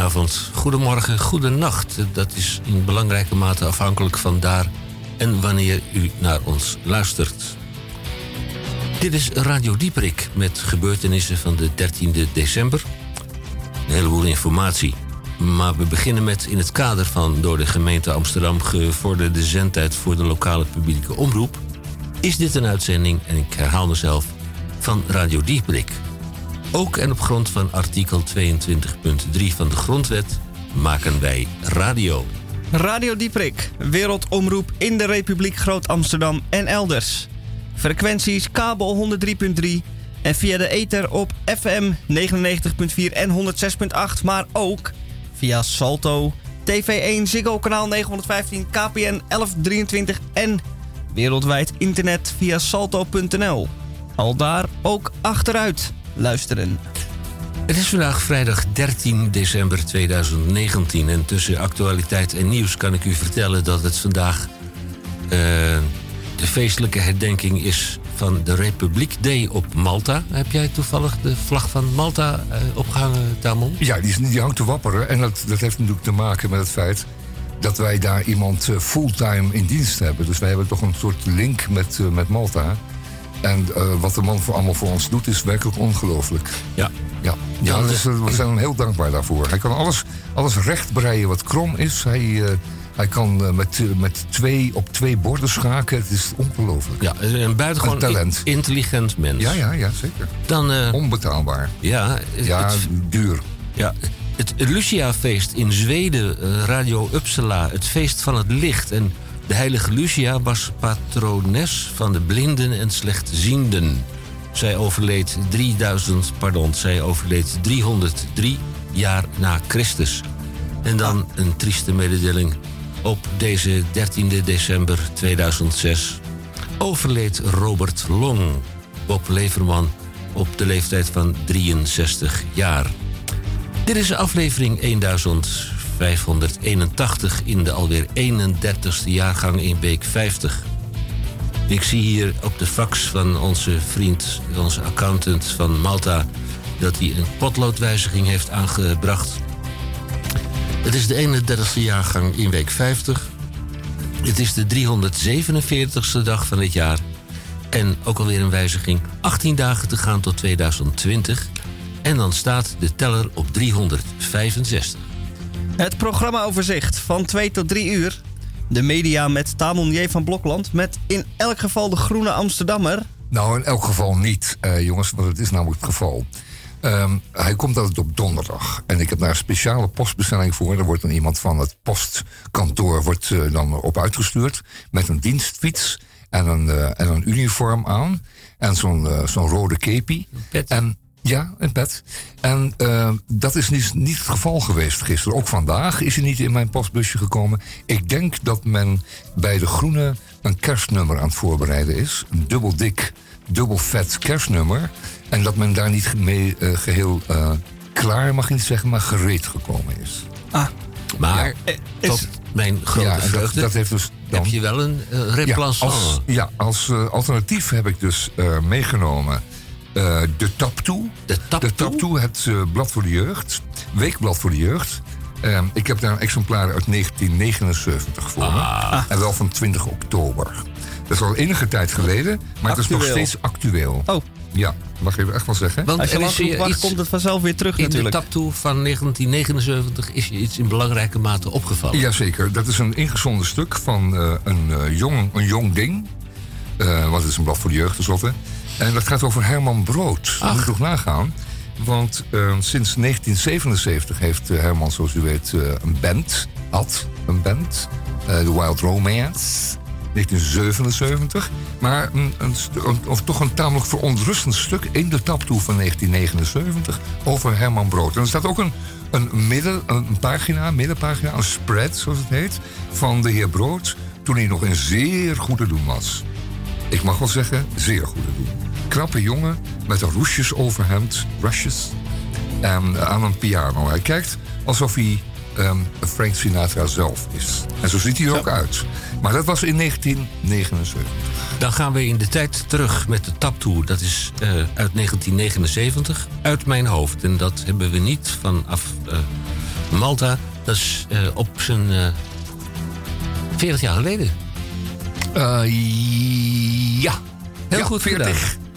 Goedenavond, goedemorgen, goedenacht. Dat is in belangrijke mate afhankelijk van daar en wanneer u naar ons luistert. Dit is Radio Dieperik met gebeurtenissen van de 13e december. Een heleboel informatie. Maar we beginnen met in het kader van door de gemeente Amsterdam gevorderde zendtijd voor de lokale publieke omroep. Is dit een uitzending, en ik herhaal mezelf, van Radio Dieperik. Ook en op grond van artikel 22.3 van de Grondwet maken wij radio. Radio Dieprik, wereldomroep in de Republiek Groot-Amsterdam en elders. Frequenties kabel 103.3 en via de ether op FM 99.4 en 106.8, maar ook via Salto, TV1, Ziggo kanaal 915, KPN 1123 en wereldwijd internet via salto.nl. Al daar ook achteruit luisteren. Het is vandaag vrijdag 13 december 2019 en tussen actualiteit en nieuws kan ik u vertellen dat het vandaag uh, de feestelijke herdenking is van de Republiek Day op Malta. Heb jij toevallig de vlag van Malta uh, opgehangen, Tamon? Ja, die, die hangt te wapperen en dat, dat heeft natuurlijk te maken met het feit dat wij daar iemand uh, fulltime in dienst hebben. Dus wij hebben toch een soort link met, met Malta. En uh, wat de man voor allemaal voor ons doet, is werkelijk ongelooflijk. Ja. Ja, ja dus, we zijn hem heel dankbaar daarvoor. Hij kan alles, alles rechtbreien wat krom is. Hij, uh, hij kan met, met twee op twee borden schaken. Het is ongelooflijk. Ja, een buitengewoon talent. intelligent mens. Ja, ja, ja zeker. Dan, Onbetaalbaar. Ja, ja het, duur. Ja, het Lucia-feest in Zweden, Radio Uppsala, het feest van het licht. En de heilige Lucia was patrones van de blinden en slechtzienden. Zij overleed 3000, pardon, zij overleed 303 jaar na Christus. En dan een trieste mededeling. Op deze 13 december 2006 overleed Robert Long, Bob Leverman, op de leeftijd van 63 jaar. Dit is aflevering 1000. 581 in de alweer 31ste jaargang in week 50. Ik zie hier op de fax van onze vriend, onze accountant van Malta, dat hij een potloodwijziging heeft aangebracht. Het is de 31ste jaargang in week 50. Het is de 347ste dag van dit jaar. En ook alweer een wijziging. 18 dagen te gaan tot 2020. En dan staat de teller op 365. Het programmaoverzicht van 2 tot 3 uur. De media met Tamon J. van Blokland. Met in elk geval de Groene Amsterdammer. Nou, in elk geval niet, uh, jongens, want het is namelijk het geval. Um, hij komt altijd op donderdag. En ik heb daar een speciale postbestelling voor. Er wordt dan iemand van het postkantoor wordt, uh, dan op uitgestuurd. Met een dienstfiets en een, uh, en een uniform aan. En zo'n zo'n rode kepi. En ja, een bed. En uh, dat is niet, niet het geval geweest gisteren. Ook vandaag is hij niet in mijn postbusje gekomen. Ik denk dat men bij de Groene een kerstnummer aan het voorbereiden is. Een dubbel dik, dubbel vet kerstnummer. En dat men daar niet mee uh, geheel uh, klaar, mag ik niet zeggen, maar gereed gekomen is. Ah, maar ja. tot mijn grote ja, vreugde dat, dat heeft dus dan, heb je wel een uh, replacement. Ja, als, ja, als alternatief heb ik dus meegenomen uh, de Tap Toe. De Tap De Tap Toe, het uh, blad voor de jeugd. Weekblad voor de jeugd. Uh, ik heb daar een exemplaar uit 1979 voor ah. En wel van 20 oktober. Dat is al enige tijd geleden, maar actueel. het is nog steeds actueel. Oh. Ja, mag ik echt wel zeggen. Want Als je wacht komt het vanzelf weer terug in natuurlijk. In de taptoe van 1979 is je iets in belangrijke mate opgevallen. Jazeker, dat is een ingezonden stuk van uh, een, uh, jong, een jong ding. Uh, wat is een blad voor de jeugd tenslotte. En dat gaat over Herman Brood. Dat moet ik toch nagaan. Want uh, sinds 1977 heeft uh, Herman, zoals u weet, uh, een band. Had een band. The Wild Romance. 1977. Maar een, een, een, of toch een tamelijk verontrustend stuk in de taptoe van 1979 over Herman Brood. En er staat ook een, een, midden, een pagina, middenpagina, een spread zoals het heet, van de heer Brood toen hij nog in zeer goede doen was. Ik mag wel zeggen, zeer goede doen knappe jongen met een roesjes overhemd, rushes, en aan een piano. Hij kijkt alsof hij ehm, Frank Sinatra zelf is. En zo ziet hij er ook uit. Maar dat was in 1979. Dan gaan we in de tijd terug met de Taptoe. Dat is eh, uit 1979, uit mijn hoofd. En dat hebben we niet vanaf uh, Malta. Dat is uh, op zijn 40 jaar geleden. ja. Heel ja, goed 40. Gedaan.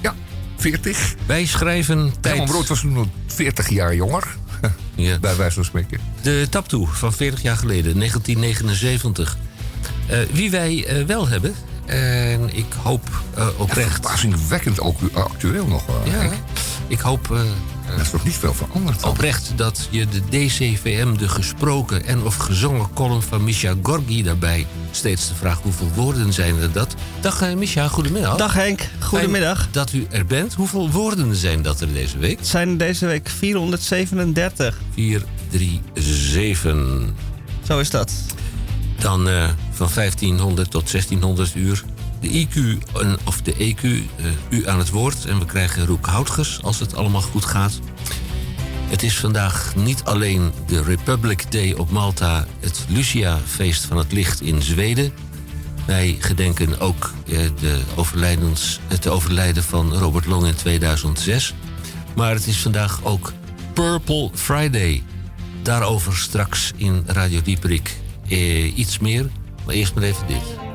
Ja, 40. Wij schrijven tijd... Herman Brood was toen nog 40 jaar jonger. ja. Bij wijze van spreken. De Taptoe van 40 jaar geleden, 1979. Uh, wie wij uh, wel hebben, en ik hoop uh, oprecht... Ja, verbazingwekkend ook actueel nog. ja, ik. ik hoop... er is nog niet veel veranderd. Dan. Oprecht dat je de DCVM, de gesproken en of gezongen column van Misha Gorgi daarbij steeds de vraag hoeveel woorden zijn er dat. Dag Misha, goedemiddag. Dag Henk, goedemiddag. Fijn dat u er bent. Hoeveel woorden zijn dat er deze week? Het zijn deze week 437. 437. Zo is dat. Dan uh, van 1500 tot 1600 uur. De IQ of de EQ, uh, u aan het woord. En we krijgen Roek Houtgers als het allemaal goed gaat. Het is vandaag niet alleen de Republic Day op Malta, het Lucia-feest van het licht in Zweden. Wij gedenken ook uh, de het overlijden van Robert Long in 2006. Maar het is vandaag ook Purple Friday. Daarover straks in Radio Dieperik eh, iets meer. Maar eerst maar even dit.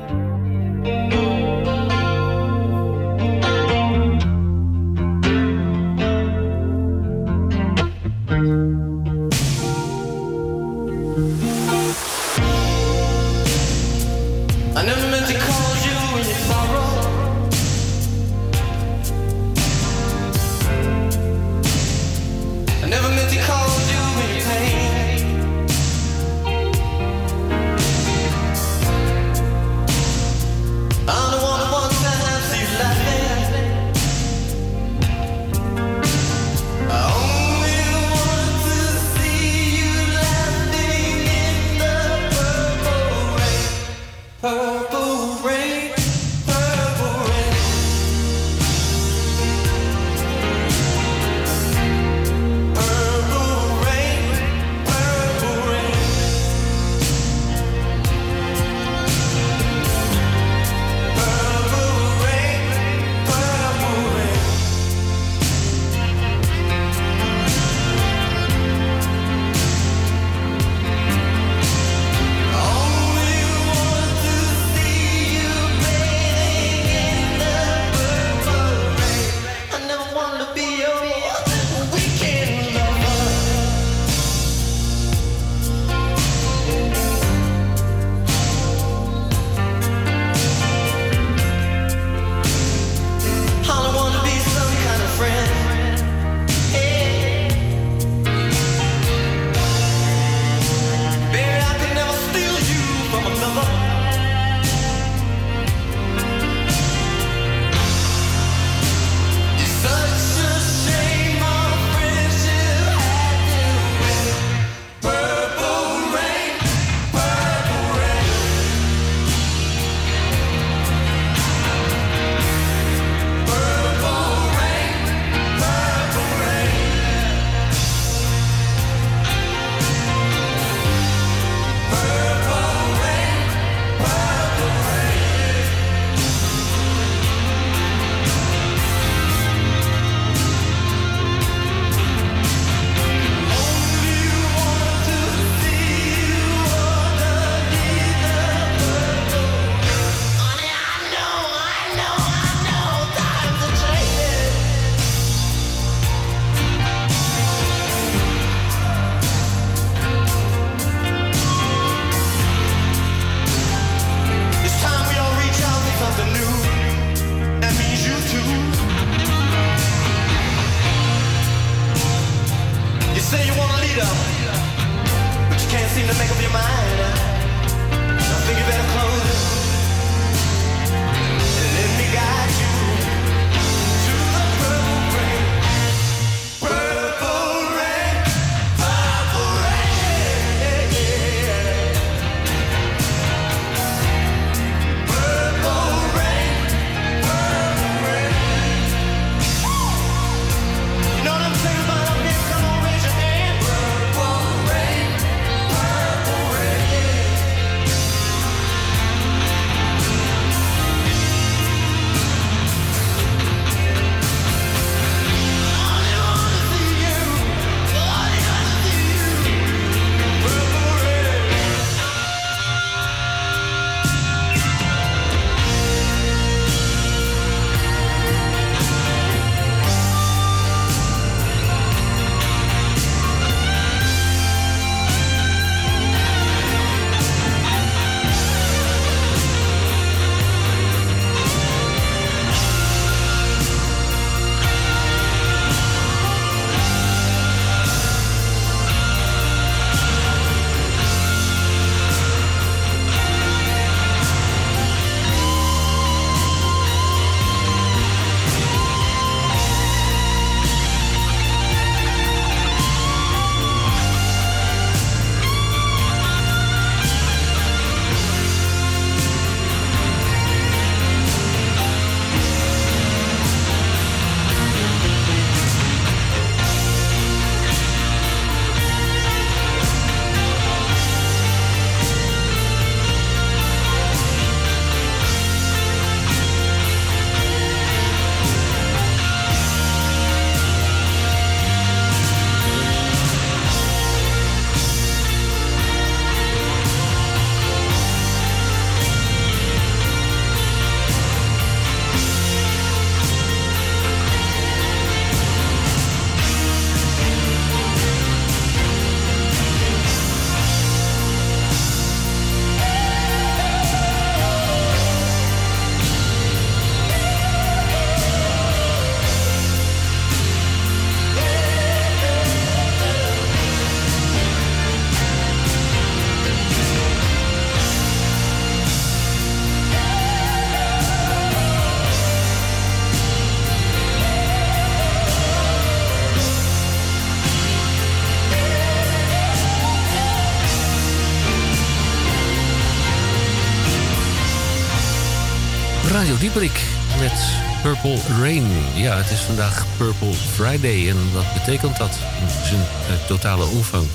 Dieperik met Purple Rain. Ja, het is vandaag Purple Friday. En wat betekent dat in zijn uh, totale omvang?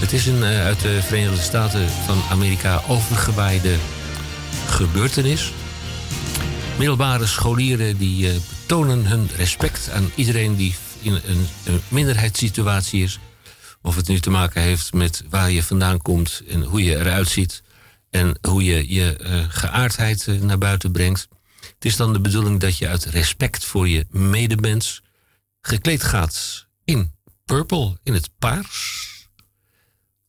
Het is een uh, uit de Verenigde Staten van Amerika overgewaaide gebeurtenis. Middelbare scholieren die uh, betonen hun respect aan iedereen die in een, minderheidssituatie is. Of het nu te maken heeft met waar je vandaan komt en hoe je eruit ziet. En hoe je je geaardheid naar buiten brengt. Is dan de bedoeling dat je uit respect voor je medemens gekleed gaat in purple, in het paars.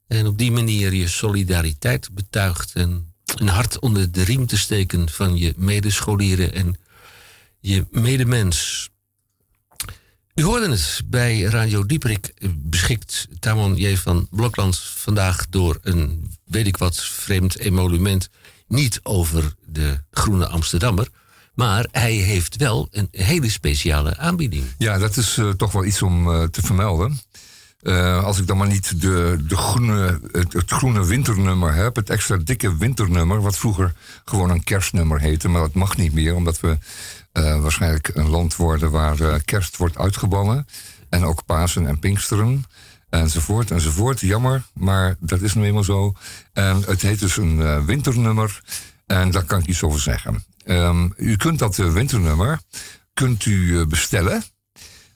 En op die manier je solidariteit betuigt en een hart onder de riem te steken van je medescholieren en je medemens. U hoorde het bij Radio Dieperik, beschikt Tamon J. van Blokland vandaag door een, weet ik wat, vreemd emolument. Niet over de Groene Amsterdammer, maar hij heeft wel een hele speciale aanbieding. Ja, dat is uh, toch wel iets om uh, te vermelden. Uh, als ik dan maar niet de, de groene, het, groene winternummer heb, het extra dikke winternummer, wat vroeger gewoon een kerstnummer heette, maar dat mag niet meer, omdat we waarschijnlijk een land worden waar kerst wordt uitgebannen. En ook Pasen en Pinksteren. Enzovoort, enzovoort. Jammer, maar dat is nu eenmaal zo. En het heet dus een winternummer. En daar kan ik iets over zeggen. Um, u kunt dat winternummer kunt u bestellen.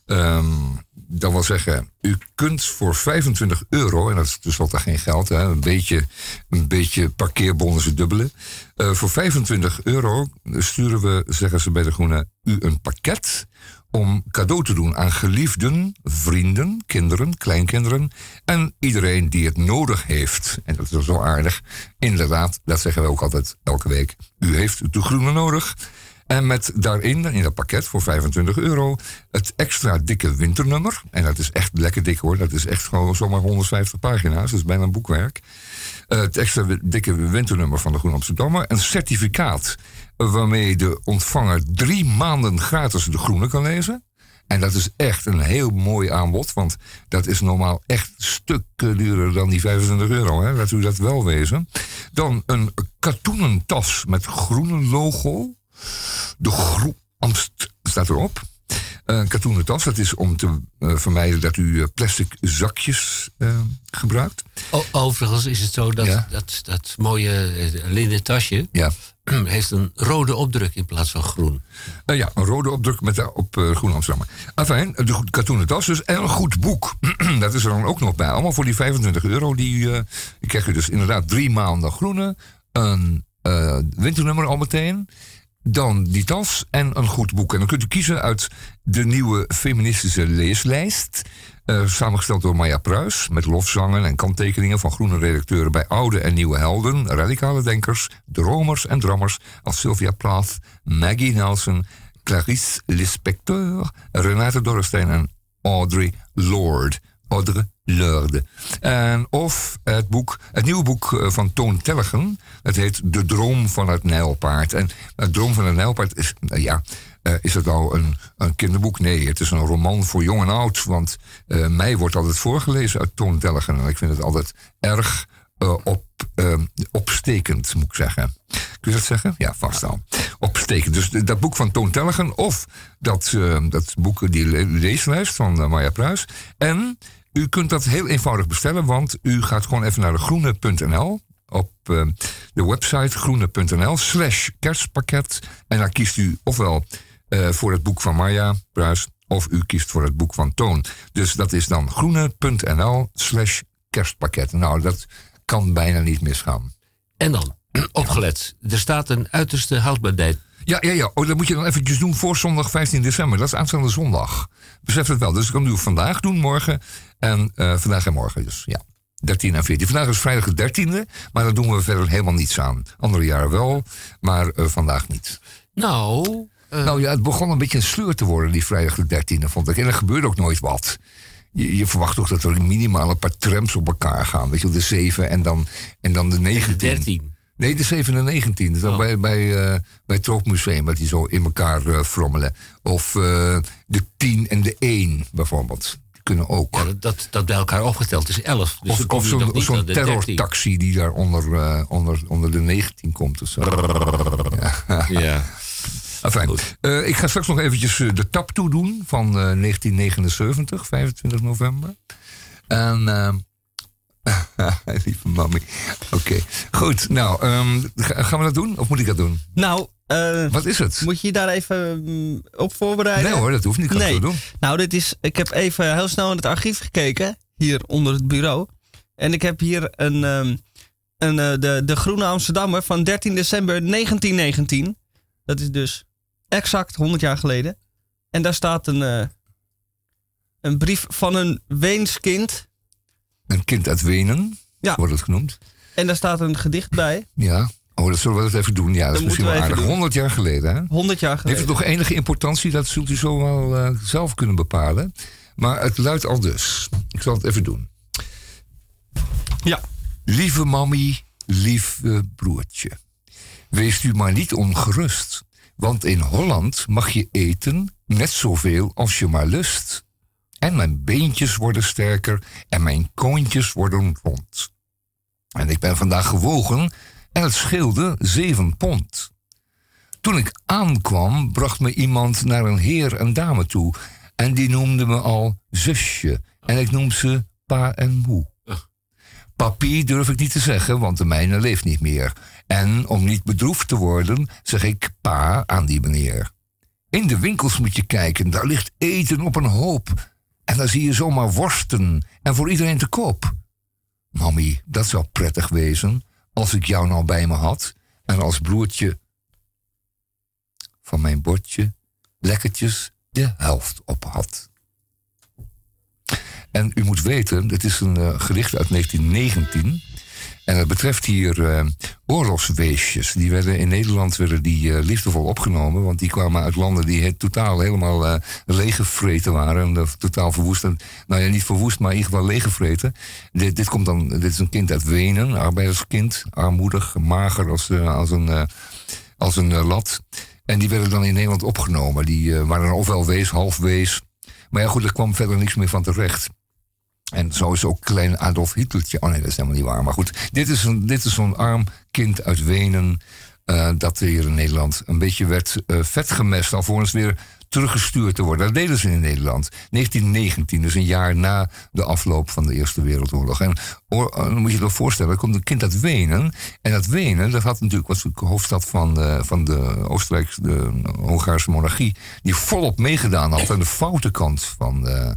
Um, dat wil zeggen, u kunt voor 25 euro, en dat is dus wat geen geld, hè, een beetje, een beetje parkeerbonnen ze dubbele. Uh, voor 25 euro sturen we, zeggen ze bij de Groene, u een pakket om cadeau te doen aan geliefden, vrienden, kinderen, kleinkinderen en iedereen die het nodig heeft. En dat is zo aardig. Inderdaad, dat zeggen we ook altijd elke week. U heeft de groene nodig. En met daarin, in dat pakket voor 25 euro, het extra dikke winternummer. En dat is echt lekker dik hoor. Dat is echt gewoon zomaar 150 pagina's. Dat is bijna een boekwerk. Uh, het extra dikke winternummer van de Groene Amsterdammer. Een certificaat waarmee de ontvanger drie maanden gratis de Groene kan lezen. En dat is echt een heel mooi aanbod. Want dat is normaal echt stukken duurder dan die 25 euro. Hè? Laat u dat wel wezen. Dan een katoenen tas met groene logo. De groep Amst staat erop. Een katoenen tas, dat is om te uh, vermijden dat u uh, plastic zakjes uh, gebruikt. O, overigens is het zo dat ja. dat, dat mooie linnen tasje ja. heeft een rode opdruk in plaats van groen. ja, een rode opdruk met op groen Amsterdam. Enfin, de katoenen tas dus en een goed boek. dat is er dan ook nog bij. Allemaal voor die 25 euro. Die, die krijg je dus inderdaad drie maanden groene. Een winternummer al meteen dan die tas en een goed boek. En dan kunt u kiezen uit de nieuwe feministische leeslijst. Uh, samengesteld door Maya Pruis. Met lofzangen en kanttekeningen van groene redacteuren bij oude en nieuwe helden, radicale denkers, dromers en drammers als Sylvia Plath, Maggie Nelson, Clarice Lispector, Renate Dorrestein en Audrey Lorde. Audrey Lorde. En of het, boek, het nieuwe boek van Toon Tellegen. Het heet De Droom van het Nijlpaard. En het Droom van het Nijlpaard is, ja, uh, is het nou een, een kinderboek? Nee, het is een roman voor jong en oud. Want mij wordt altijd voorgelezen uit Toon Tellegen. En ik vind het altijd erg op, opstekend, moet ik zeggen. Kun je dat zeggen? Ja, vast al. Opstekend. Dus dat boek van Toon Tellegen of dat, dat boek, die leeslijst van Maya Pruis. En u kunt dat heel eenvoudig bestellen, want u gaat gewoon even naar de groene.nl op uh, de website groene.nl slash kerstpakket. En dan kiest u ofwel uh, voor het boek van Marja Pruis of u kiest voor het boek van Toon. Dus dat is dan groene.nl slash kerstpakket. Nou, dat kan bijna niet misgaan. En dan, opgelet, er staat een uiterste houdbaarheid ja, ja, ja. Oh, dat moet je dan eventjes doen voor zondag 15 december. Dat is aanstaande zondag. Besef het wel. Dus ik kan nu vandaag doen, morgen. En uh, vandaag en morgen dus, ja. 13 en 14. Vandaag is vrijdag de 13e, maar daar doen we verder helemaal niets aan. Andere jaren wel, maar uh, vandaag niet. Nou. Uh... Nou ja, het begon een beetje een sleur te worden, die vrijdag de 13e, vond ik. En er gebeurde ook nooit wat. Je, je, verwacht toch dat er minimaal een paar trams op elkaar gaan. Weet je, de 7 en dan, en dan de 19. De 13. Nee, de 7 en 19. Dat oh. bij, bij, uh, bij het Troopmuseum, wat die zo in elkaar frommelen. Of de 10 en de 1 bijvoorbeeld. Kunnen ook. Ja, dat, dat bij elkaar opgeteld is 11. Dus of of zo'n zo terrortaxi die daar onder, onder, onder de 19 komt of zo. ja. ja. Enfin, uh, ik ga straks nog eventjes uh, de tap toe doen van uh, 1979, 25 november. En, lieve mami. Oké, goed. Nou, um, gaan we dat doen? Of moet ik dat doen? Nou, wat is het? Moet je je daar even mm, op voorbereiden? Nee hoor, dat hoeft niet. Nee. doen. Nou, dit is, ik heb even heel snel in het archief gekeken, hier onder het bureau. En ik heb hier een, um, een, de, de Groene Amsterdammer van 13 december 1919. Dat is dus exact 100 jaar geleden. En daar staat een, uh, een brief van een Weenskind. Een kind uit Wenen, ja. wordt het genoemd. En daar staat een gedicht bij. Ja. Oh, dat zullen we dat even doen. Ja, dat, dat is misschien wel aardig. 100 jaar geleden, hè? 100 jaar geleden. Heeft het nog enige importantie? Dat zult u zo wel uh, zelf kunnen bepalen. Maar het luidt al dus. Ik zal het even doen. Ja. Lieve mammy, lief broertje. Wees u maar niet ongerust. Want in Holland mag je eten net zoveel als je maar lust. En mijn beentjes worden sterker en mijn koontjes worden rond. En ik ben vandaag gewogen en het scheelde zeven pond. Toen ik aankwam, bracht me iemand naar een heer en dame toe. En die noemde me al zusje. En ik noem ze pa en moe. Papi durf ik niet te zeggen, want de mijne leeft niet meer. En om niet bedroefd te worden, zeg ik pa aan die meneer. In de winkels moet je kijken, daar ligt eten op een hoop. En daar zie je zomaar worsten en voor iedereen te koop. Mammy, dat zou prettig wezen als ik jou nou bij me had en als broertje van mijn bordje lekkertjes de helft op had. En u moet weten, dit is een uh, gedicht uit 1919. En het betreft hier uh, oorlogsweesjes. Die werden in Nederland werden die, uh, liefdevol opgenomen. Want die kwamen uit landen die het totaal helemaal uh, leeggevreten waren. En totaal verwoest. Nou ja, niet verwoest, maar in ieder geval leeggevreten. Dit, dit, komt dan, dit is een kind uit Wenen. Arbeiderskind. Armoedig, mager als, als een, als een lat. En die werden dan in Nederland opgenomen. Die waren ofwel wees, half wees. Maar ja, goed, er kwam verder niks meer van terecht. En zo is ook klein Adolf Hitlertje. Oh nee, dat is helemaal niet waar. Maar goed, dit is, een, dit is zo'n arm kind uit Wenen. Uh, dat hier in Nederland een beetje werd uh, vet gemest. alvorens weer teruggestuurd te worden. Dat deden ze in Nederland. 1919, dus een jaar na de afloop van de Eerste Wereldoorlog. En or, dan moet je je toch voorstellen, er komt een kind uit Wenen. En dat Wenen, dat had natuurlijk, was de hoofdstad van de, van de Oostenrijkse, de Hongaarse monarchie. Die volop meegedaan had aan de foute kant van de,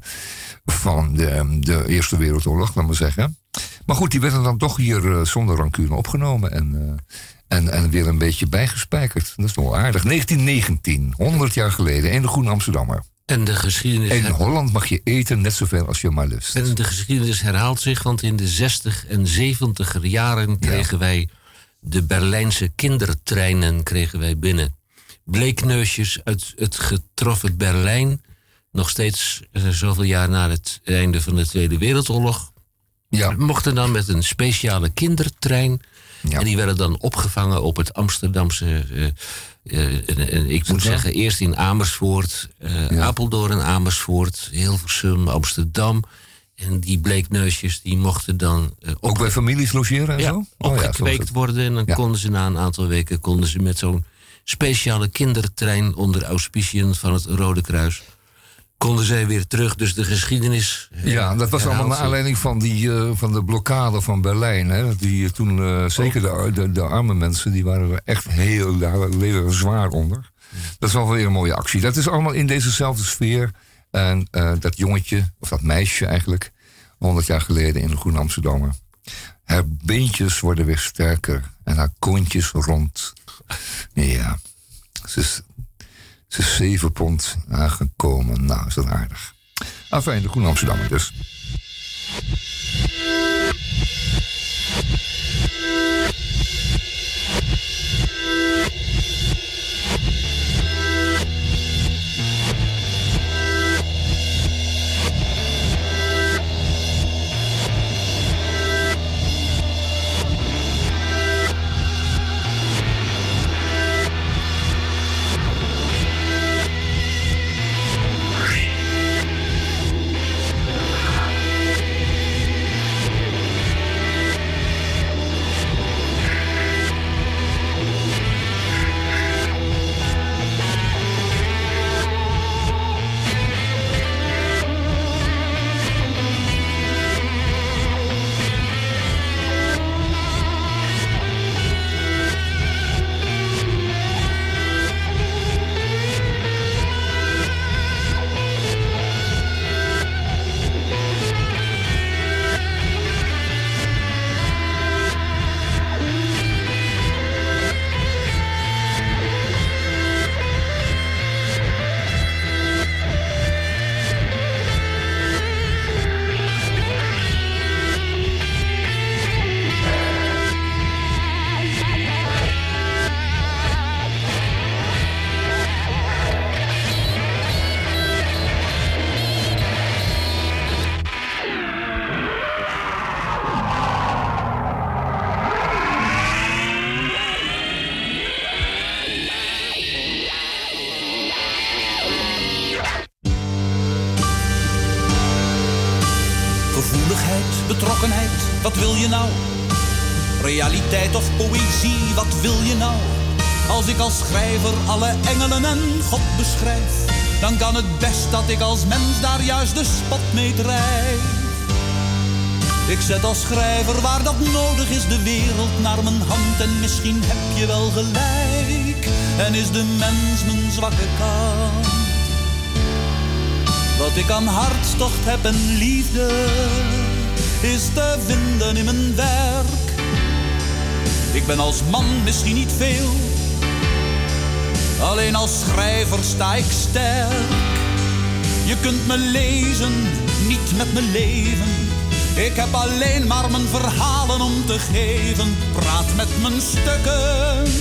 van de, de Eerste Wereldoorlog, laat maar zeggen. Maar goed, die werden dan toch hier uh, zonder rancune opgenomen. En, uh, en, en weer een beetje bijgespijkerd. Dat is wel aardig. 1919, 100 jaar geleden, in de Groene Amsterdammer. En de geschiedenis. In Holland mag je eten net zoveel als je maar lust. En de geschiedenis herhaalt zich, want in de 60 en 70 jaren kregen ja. wij de Berlijnse kindertreinen kregen wij binnen. Bleekneusjes uit het getroffen Berlijn. Nog steeds uh, zoveel jaar na het einde van de Tweede Wereldoorlog. Ja. Mochten dan met een speciale kindertrein. Ja. En die werden dan opgevangen op het Amsterdamse. Uh, uh, ik moet zeggen, eerst in Amersfoort, ja. Apeldoorn, Amersfoort, Hilversum, Amsterdam. En die bleekneusjes die mochten dan. ook, ook bij families logeren en ja, zo? Opgekweekt oh, worden. En dan konden ze na een aantal weken konden ze met zo'n speciale kindertrein onder auspiciën van het Rode Kruis konden zij weer terug. Dus de geschiedenis. Ja, dat was allemaal naar aanleiding van, die, uh, van de blokkade van Berlijn. Hè? Die toen, uh, zeker de, de, de, arme mensen, die waren er echt heel, daar leden zwaar onder. Dat is wel weer een mooie actie. Dat is allemaal in dezezelfde sfeer. En dat jongetje, of dat meisje eigenlijk, 100 jaar geleden in de Groen Amsterdammer. Haar beentjes worden weer sterker en haar koontjes rond. Ja, ze is ze pond aangekomen. Nou, is dat aardig. Afijn, de Groene Amsterdammer dus. juist de spat mee drijf. Ik zet als schrijver waar dat nodig is de wereld naar mijn hand en misschien heb je wel gelijk en is de mens mijn zwakke kant. Wat ik aan hartstocht heb en liefde is te vinden in mijn werk. Ik ben als man misschien niet veel, alleen als schrijver sta ik sterk. Je kunt me lezen, niet met me leven. Ik heb alleen maar mijn verhalen om te geven. Praat met mijn stukken,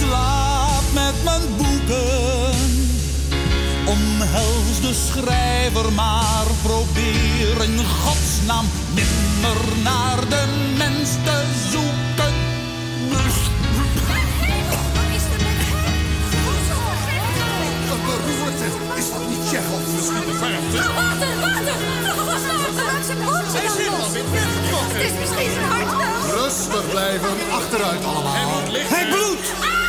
slaap met mijn boeken. Omhels de schrijver, maar probeer in godsnaam nimmer naar de mens blijven achteruit allemaal. Hij bloedt!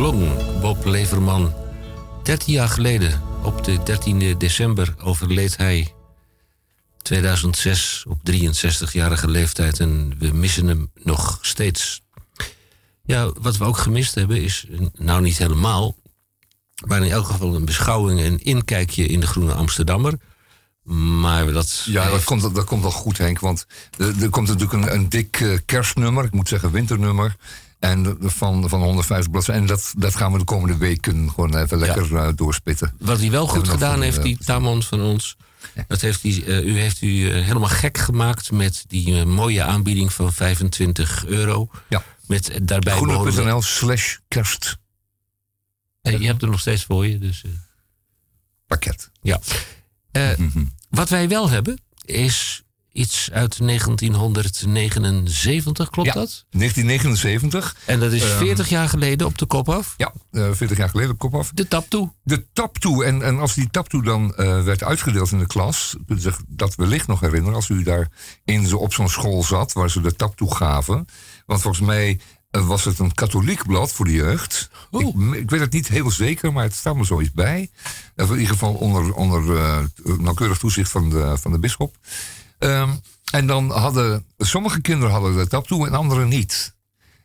Long, Bob Leverman. 13 jaar geleden, op de 13e december, overleed hij 2006 op 63-jarige leeftijd en we missen hem nog steeds. Ja, wat we ook gemist hebben is, nou niet helemaal, maar in elk geval een beschouwing en inkijkje in de Groene Amsterdammer. Maar dat. Ja, dat, komt, dat komt wel goed, Henk. Want er, komt natuurlijk een, een dik eh, kerstnummer. Ik moet zeggen, winternummer. En van, van 150 bladzijden. En dat, dat gaan we de komende weken gewoon even lekker ja. uh, doorspitten. Wat hij wel goed gedaan van, heeft, uh, die Tamon van ons. Dat heeft die, uh, u heeft u helemaal gek gemaakt met die mooie aanbieding van 25 euro. Ja. Met daarbij Groene.nl slash kerst. je hebt er nog steeds voor je. Dus, Pakket. Ja. Wat wij wel hebben is iets uit 1979, klopt ja, dat? 1979. En dat is 40 um, jaar geleden op de kop af? Ja, uh, 40 jaar geleden op de kop af. De taptoe. De taptoe. En, en als die taptoe dan uh, werd uitgedeeld in de klas, zich dat wellicht nog herinneren, als u daar in zo op zo'n school zat, waar ze de taptoe gaven. Want volgens mij uh, was het een katholiek blad voor de jeugd. Ik, ik, weet het niet heel zeker, maar het staat me zoiets bij. in ieder geval onder, onder nauwkeurig toezicht van de, van de bisschop. Um, en dan hadden sommige kinderen hadden de taptoe en anderen niet.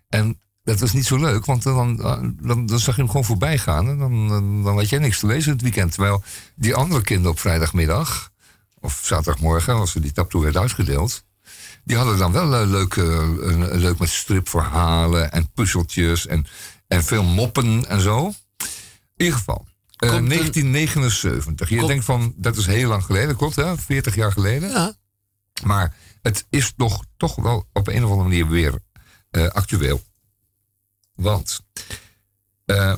En dat was niet zo leuk, want dan, dan, dan zag je hem gewoon voorbij gaan. En dan, dan, dan had jij niks te lezen het weekend. Terwijl die andere kinderen op vrijdagmiddag, of zaterdagmorgen, als ze die taptoe werd uitgedeeld. Die hadden dan wel een leuk, een, leuk met stripverhalen en puzzeltjes en, en veel moppen en zo. In ieder geval, uh, 1979. Je denkt van, dat is heel lang geleden, klopt hè? 40 jaar geleden. Ja. Maar het is nog, toch wel op een of andere manier weer uh, actueel. Want uh,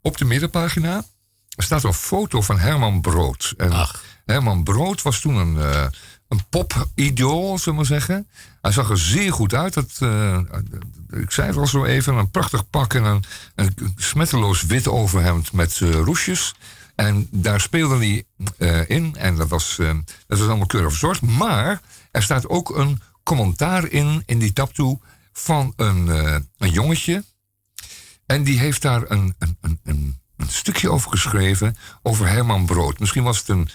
op de middenpagina staat een foto van Herman Brood. En Ach. Herman Brood was toen een, uh, een pop-idool, zullen we maar zeggen. Hij zag er zeer goed uit. Dat, ik zei het al zo even, een prachtig pak en een, een smetteloos wit overhemd met roesjes. En daar speelde hij uh, in. En dat was, uh, dat was allemaal keurig verzorgd. Maar er staat ook een commentaar in, in die taptoe, van een, uh, een jongetje. En die heeft daar een, een, een, een, stukje over geschreven, over Herman Brood. Misschien was het een,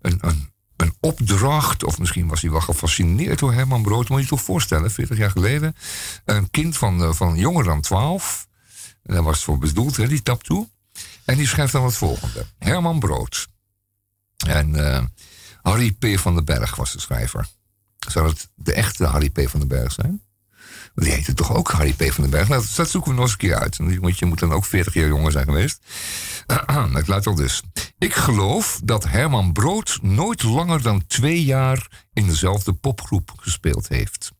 een, een, een opdracht, of misschien was hij wel gefascineerd door Herman Brood. Moet je je toch voorstellen, 40 jaar geleden. Een kind van, van jonger dan 12. En daar was het voor bedoeld, hè, die taptoe. En die schrijft dan het volgende. Herman Brood. En uh, Harry P. van den Berg was de schrijver. Zou het de echte Harry P. van den Berg zijn? Die heette toch ook Harry P. van den Berg? Nou, dat zoeken we nog eens een keer uit. Want je moet dan ook 40 jaar jonger zijn geweest. Het luidt al dus. Ik geloof dat Herman Brood nooit langer dan twee jaar in dezelfde popgroep gespeeld heeft.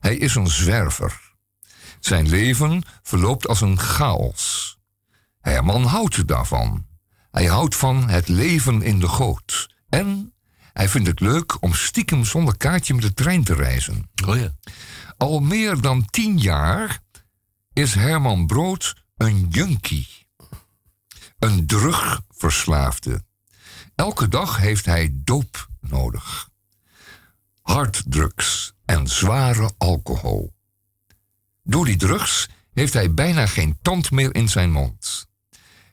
Hij is een zwerver. Zijn leven verloopt als een chaos. Herman houdt daarvan. Hij houdt van het leven in de goot. En hij vindt het leuk om stiekem zonder kaartje met de trein te reizen. Oh ja. Al meer dan tien jaar is Herman Brood een junkie. Een drugverslaafde. Elke dag heeft hij doop nodig. Harddrugs en zware alcohol. Door die drugs heeft hij bijna geen tand meer in zijn mond.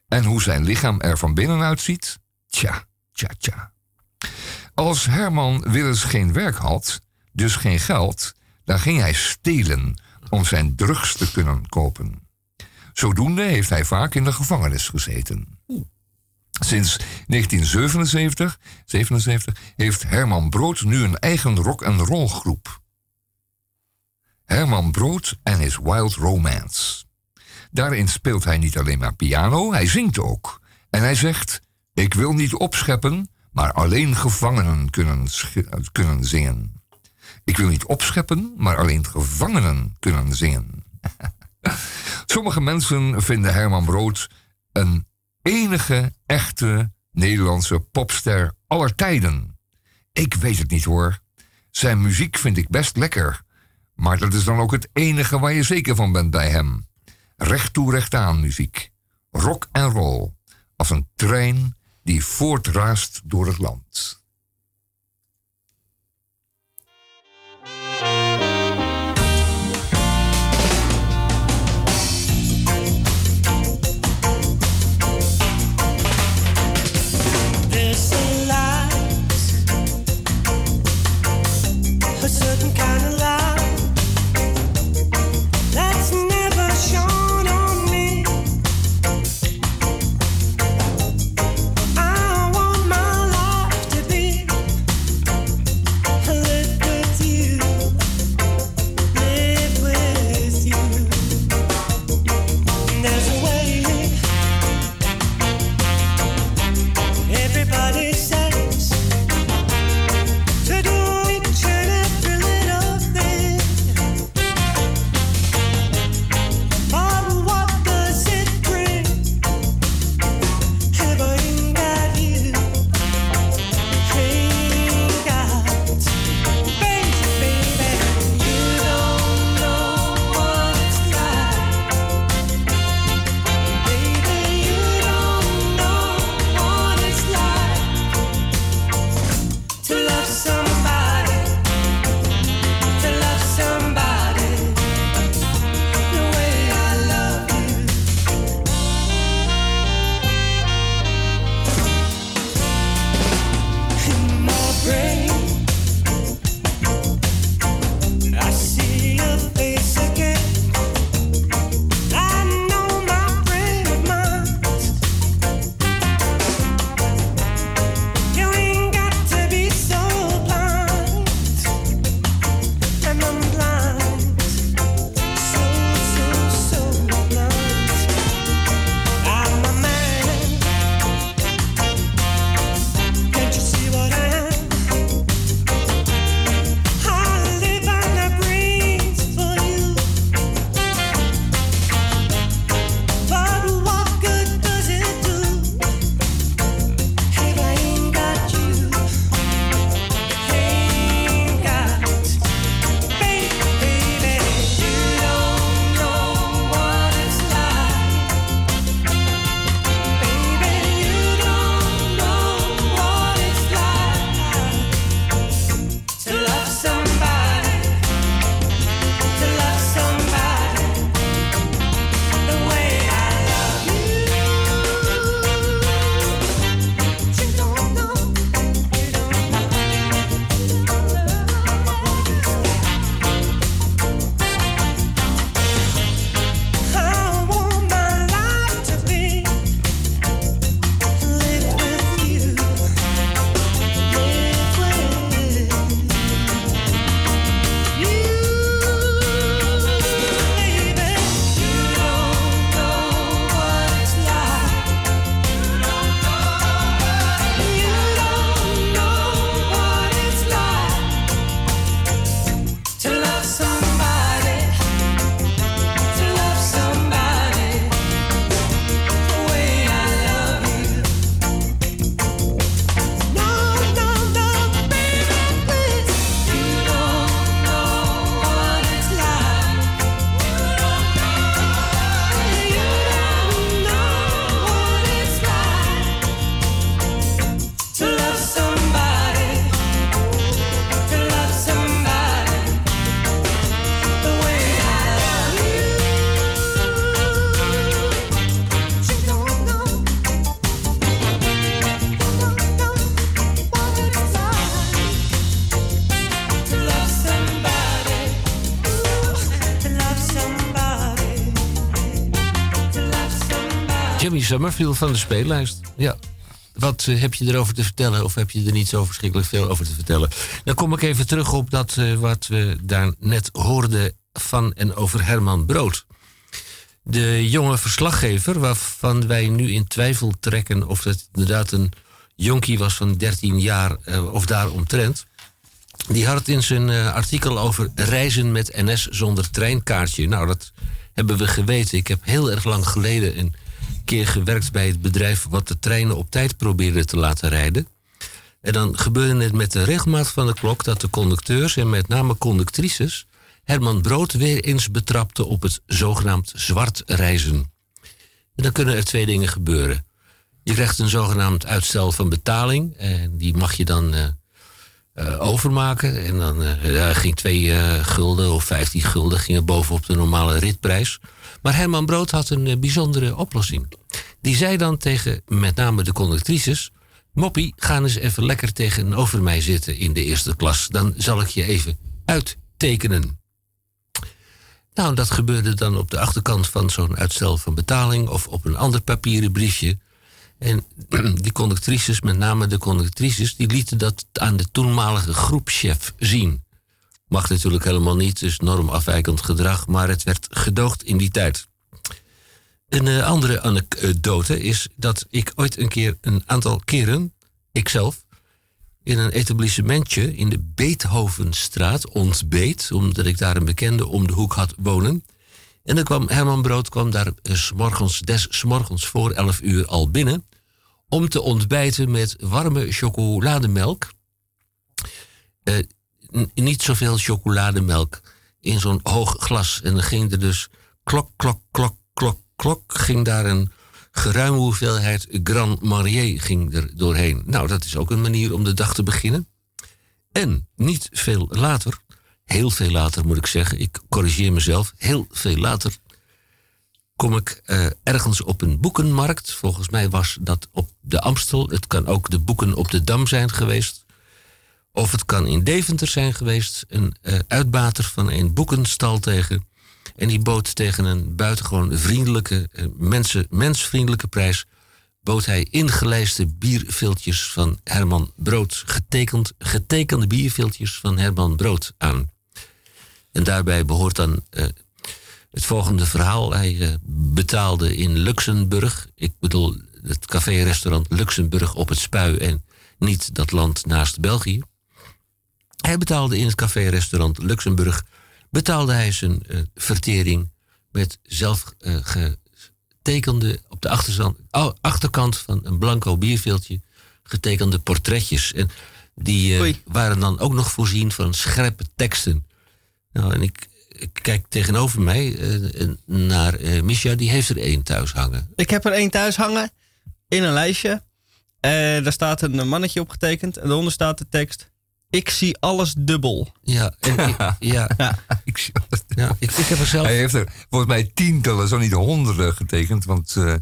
En hoe zijn lichaam er van binnen uitziet? Tja, tja, tja. Als Herman Willens geen werk had, dus geen geld, dan ging hij stelen om zijn drugs te kunnen kopen. Zodoende heeft hij vaak in de gevangenis gezeten. Sinds 1977 77, heeft Herman Brood nu een eigen rock- en rollgroep. Herman Brood en his Wild Romance. Daarin speelt hij niet alleen maar piano, hij zingt ook. En hij zegt: Ik wil niet opscheppen, maar alleen gevangenen kunnen, kunnen zingen. Ik wil niet opscheppen, maar alleen gevangenen kunnen zingen. Sommige mensen vinden Herman Brood een enige echte Nederlandse popster aller tijden. Ik weet het niet hoor. Zijn muziek vind ik best lekker. Maar dat is dan ook het enige waar je zeker van bent bij hem. Recht toe, recht aan muziek. Rock en roll. Als een trein die voortraast door het land. Summerfield van de speellijst. Ja. Wat eh, heb je erover te vertellen? Of heb je er niet zo verschrikkelijk veel over te vertellen? Dan kom ik even terug op dat eh, wat we daar net hoorden van en over Herman Brood. De jonge verslaggever, waarvan wij nu in twijfel trekken of het inderdaad een jonkie was van 13 jaar eh, of daaromtrent. Die had het in zijn artikel over reizen met NS zonder treinkaartje. Nou, dat hebben we geweten. Ik heb heel erg lang geleden een keer gewerkt bij het bedrijf wat de treinen op tijd probeerde te laten rijden. En dan gebeurde het met de regelmaat van de klok dat de conducteurs en met name conductrices Herman Brood weer eens betrapte op het zogenaamd zwart reizen. En dan kunnen er twee dingen gebeuren. Je krijgt een zogenaamd uitstel van betaling en die mag je dan eh, eh, overmaken. En dan eh, ging twee eh, gulden of vijftien gulden gingen bovenop de normale ritprijs. Maar Herman Brood had een eh, bijzondere oplossing. Die zei dan tegen met name de conductrices... Moppie, ga eens even lekker tegenover mij zitten in de eerste klas. Dan zal ik je even uittekenen. Nou, dat gebeurde dan op de achterkant van zo'n uitstel van betaling... of op een ander papieren briefje. En die conductrices, met name de conductrices... die lieten dat aan de toenmalige groepschef zien. Mag natuurlijk helemaal niet, dus normafwijkend gedrag... maar het werd gedoogd in die tijd. Een eh, andere anekdote is dat ik ooit een keer een aantal keren, ikzelf, in een etablissementje in de Beethovenstraat ontbeet, omdat ik daar een bekende om de hoek had wonen. En dan kwam Herman Brood kwam daar eh, 's morgens, des morgens voor 11 uur al binnen om te ontbijten met warme chocolademelk. N- niet zoveel chocolademelk in zo'n hoog glas. En dan ging er dus klok, klok, klok, klok, klok. Ging daar een geruime hoeveelheid Grand Marnier ging er doorheen. Nou, dat is ook een manier om de dag te beginnen. En niet veel later, heel veel later moet ik zeggen, ik corrigeer mezelf, heel veel later kom ik eh, ergens op een boekenmarkt. Volgens mij was dat op de Amstel. Het kan ook de boeken op de Dam zijn geweest. Of het kan in Deventer zijn geweest. Een eh, uitbater van een boekenstal tegen. En die bood tegen een buitengewoon vriendelijke, eh, mensen, mensvriendelijke prijs. bood hij ingelijste bierviltjes van Herman Brood. Getekend, getekende bierviltjes van Herman Brood aan. En daarbij behoort dan eh, het volgende verhaal. Hij betaalde in Luxemburg. Ik bedoel het café-restaurant Luxemburg op het Spui en niet dat land naast België. Hij betaalde in het café-restaurant Luxemburg betaalde hij zijn eh, vertering met zelf eh, getekende op de achterkant, van een blanco bierveeltje getekende portretjes. En die eh, waren dan ook nog voorzien van scherpe teksten. Nou, en ik, ik kijk tegenover mij naar Misha, die heeft er één thuis hangen. Ik heb er één thuis hangen in een lijstje. Daar staat een mannetje op getekend. En daaronder staat de tekst: Ik zie alles dubbel. Ja, en ik, ja, Ik zie ja ik, ik heb er zelf. Hij heeft er volgens mij tientallen, zo niet honderden getekend. Want eh,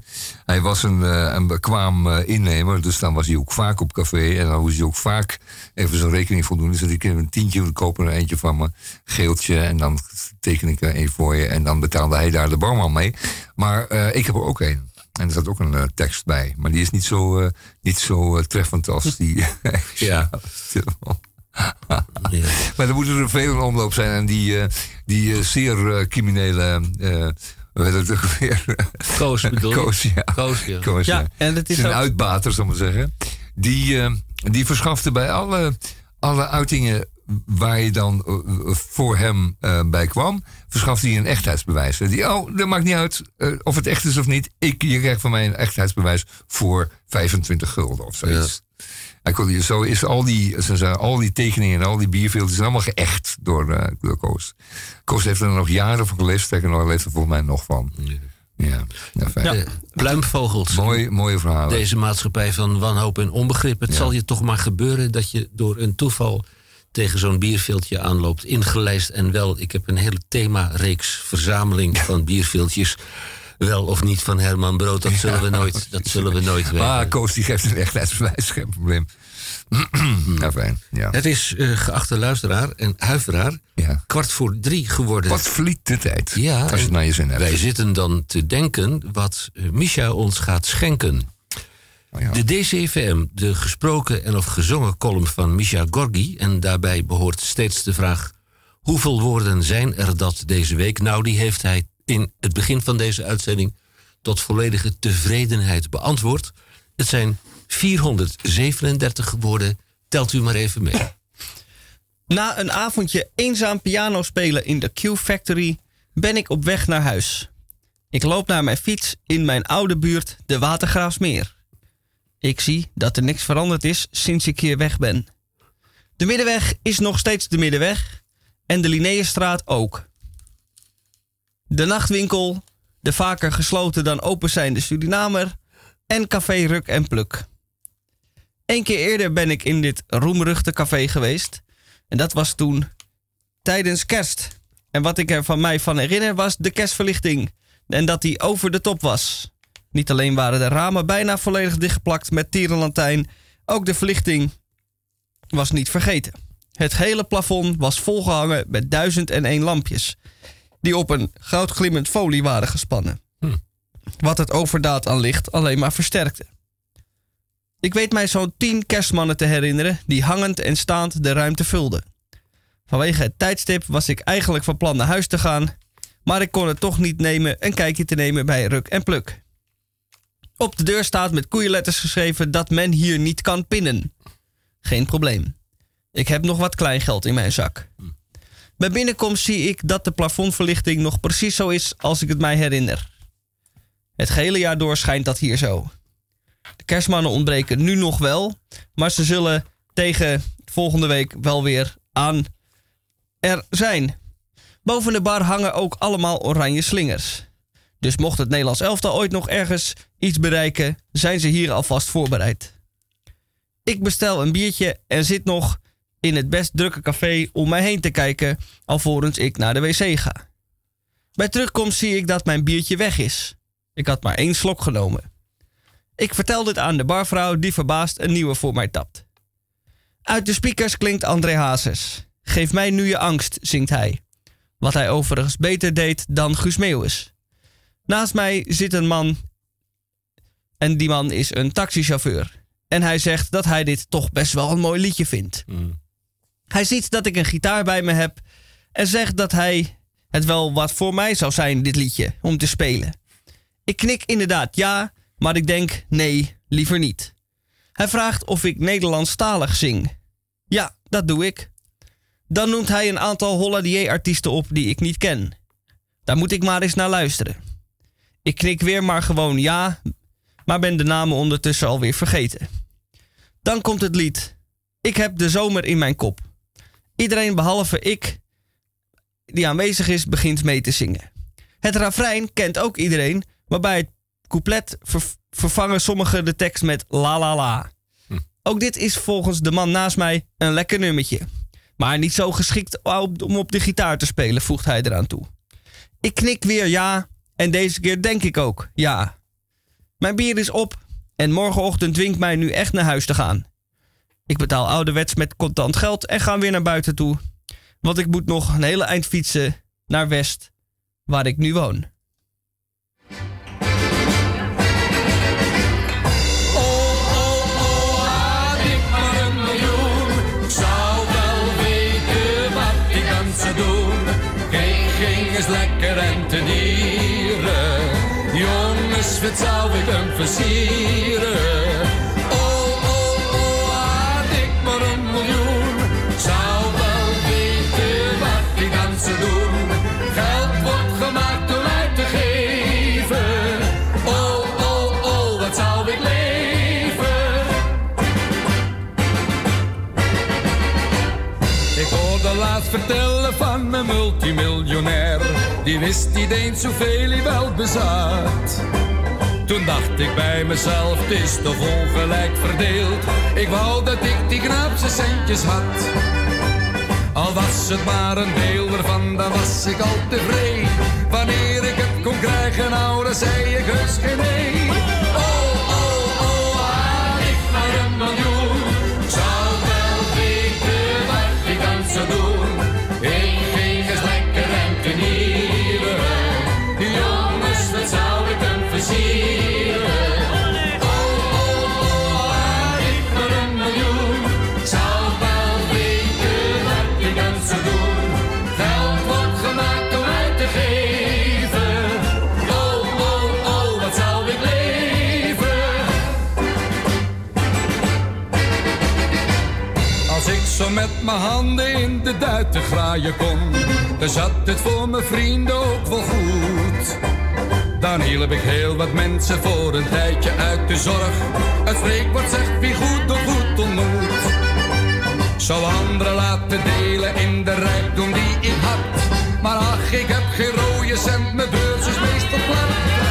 hij was een, eh, een bekwaam eh, innemer. Dus dan was hij ook vaak op café. En dan moest hij ook vaak even zijn rekening voldoen. Dus dat ik een tientje wil kopen, er eentje van me. Geeltje. En dan teken ik er een voor je. En dan betaalde hij daar de barman mee. Maar ik heb er ook een. En er zat ook een tekst bij. Maar die is niet zo, niet zo treffend als die. Ja. Ja. Maar er moeten er veel in omloop zijn. En die, eh, die eh, zeer eh, criminele. eh hoe heet het ook weer? Koos bedoel? Koos, ja. Koos, ja. Koos, ja. Ja, en het is Zijn ook- uitbater, zal ik maar zeggen. Die, eh, die verschafte bij alle, alle uitingen waar je dan voor hem eh, bij kwam, verschafte hij een echtheidsbewijs. Die, oh, dat maakt niet uit of het echt is of niet. Ik, je krijgt van mij een echtheidsbewijs voor 25 gulden of zoiets. Hij kon, zo is al die, zeggen, al die tekeningen en al die bierveeltjes zijn allemaal geëcht door, eh, door Koos. Koos heeft er nog jaren van geleefd. Sterker nog, leeft er volgens mij nog van. Ja, ja, fijn. Eh, pluimvogels. Mooi, mooie verhalen. Deze maatschappij van wanhoop en onbegrip. Het zal je toch maar gebeuren dat je door een toeval tegen zo'n bierveeltje aanloopt. Ingelijst en wel. Ik heb een hele themareeks verzameling van bierveeltjes. Wel of niet van Herman Brood, dat zullen we nooit, dat zullen we nooit weten. Ah, Koos die geeft een echtheidsbewijs, geen probleem. ja, fijn. Ja. Het is, uh, geachte luisteraar en huiveraar, ja. kwart voor drie geworden. Wat vliet de tijd, ja, als je het naar je zin hebt. Wij zitten dan te denken wat uh, Misha ons gaat schenken. Oh ja. De DCVM, de gesproken en of gezongen column van Misha Gorgi... en daarbij behoort steeds de vraag... hoeveel woorden zijn er dat deze week? Nou, die heeft hij in het begin van deze uitzending... tot volledige tevredenheid beantwoord. Het zijn 437 woorden. Telt u maar even mee. Na een avondje eenzaam piano spelen in de Q-Factory ben ik op weg naar huis. Ik loop naar mijn fiets in mijn oude buurt, de Watergraafsmeer. Ik zie dat er niks veranderd is sinds ik hier weg ben. De middenweg is nog steeds de middenweg en de Linnaeusstraat ook. De nachtwinkel, de vaker gesloten dan open zijnde Surinamer en café Ruk en Pluk. Eén keer eerder ben ik in dit roemruchte café geweest. En dat was toen tijdens kerst. En wat ik er van mij van herinner was de kerstverlichting. En dat die over de top was. Niet alleen waren de ramen bijna volledig dichtgeplakt met tierenlantijn, ook de verlichting was niet vergeten. Het hele plafond was volgehangen met duizend en één lampjes, die op een goudglimmend folie waren gespannen. Hm. Wat het overdaad aan licht alleen maar versterkte. Ik weet mij zo'n tien kerstmannen te herinneren die hangend en staand de ruimte vulden. Vanwege het tijdstip was ik eigenlijk van plan naar huis te gaan, maar ik kon het toch niet nemen een kijkje te nemen bij Ruk en Pluk. Op de deur staat met koeienletters geschreven dat men hier niet kan pinnen. Geen probleem. Ik heb nog wat kleingeld in mijn zak. Bij binnenkomst zie ik dat de plafondverlichting nog precies zo is als ik het mij herinner. Het gehele jaar door schijnt dat hier zo. De kerstmannen ontbreken nu nog wel, maar ze zullen tegen volgende week wel weer aan er zijn. Boven de bar hangen ook allemaal oranje slingers. Dus mocht het Nederlands elftal ooit nog ergens iets bereiken, zijn ze hier alvast voorbereid. Ik bestel een biertje en zit nog in het best drukke café om mij heen te kijken, alvorens ik naar de wc ga. Bij terugkomst zie ik dat mijn biertje weg is. Ik had maar één slok genomen. Ik vertel dit aan de barvrouw die verbaasd een nieuwe voor mij tapt. Uit de speakers klinkt André Hazes. Geef mij nu je angst, zingt hij. Wat hij overigens beter deed dan Guus Meeuwis. Naast mij zit een man en die man is een taxichauffeur. En hij zegt dat hij dit toch best wel een mooi liedje vindt. Mm. Hij ziet dat ik een gitaar bij me heb en zegt dat hij het wel wat voor mij zou zijn, dit liedje, om te spelen. Ik knik inderdaad ja, maar ik denk nee, liever niet. Hij vraagt of ik Nederlandstalig zing. Ja, dat doe ik. Dan noemt hij een aantal Holladier-artiesten op die ik niet ken. Daar moet ik maar eens naar luisteren. Ik knik weer maar gewoon ja, maar ben de namen ondertussen alweer vergeten. Dan komt het lied. Ik heb de zomer in mijn kop. Iedereen behalve ik die aanwezig is, begint mee te zingen. Het refrein kent ook iedereen, maar bij het couplet ver- vervangen sommigen de tekst met la la la. Ook dit is volgens de man naast mij een lekker nummertje. Maar niet zo geschikt om op de gitaar te spelen, voegt hij eraan toe. Ik knik weer ja, en deze keer denk ik ook ja. Mijn bier is op en morgenochtend dwingt mij nu echt naar huis te gaan. Ik betaal ouderwets met contant geld en ga weer naar buiten toe. Want ik moet nog een hele eind fietsen naar West, waar ik nu woon. Eens lekker rentenieren. Jongens, wat zou ik hem versieren? Vertellen van een multimiljonair. Die wist niet eens hoeveel hij wel bezat. Toen dacht ik bij mezelf, het is toch ongelijk verdeeld. Ik wou dat ik die knaapse centjes had. Al was het maar een deel ervan, dan was ik al tevreden. Wanneer ik het kon krijgen, nou, dan zei ik heus geen nee. Met mijn handen in de duiten graaien kon, dan zat het voor mijn vrienden ook wel goed. Dan hielp ik heel wat mensen voor een tijdje uit de zorg. Het spreekwoord zegt wie goed of goed ontmoet. Zou anderen laten delen in de rijkdom die ik had. Maar ach, ik heb geen rode cent, mijn beurs is meestal plat.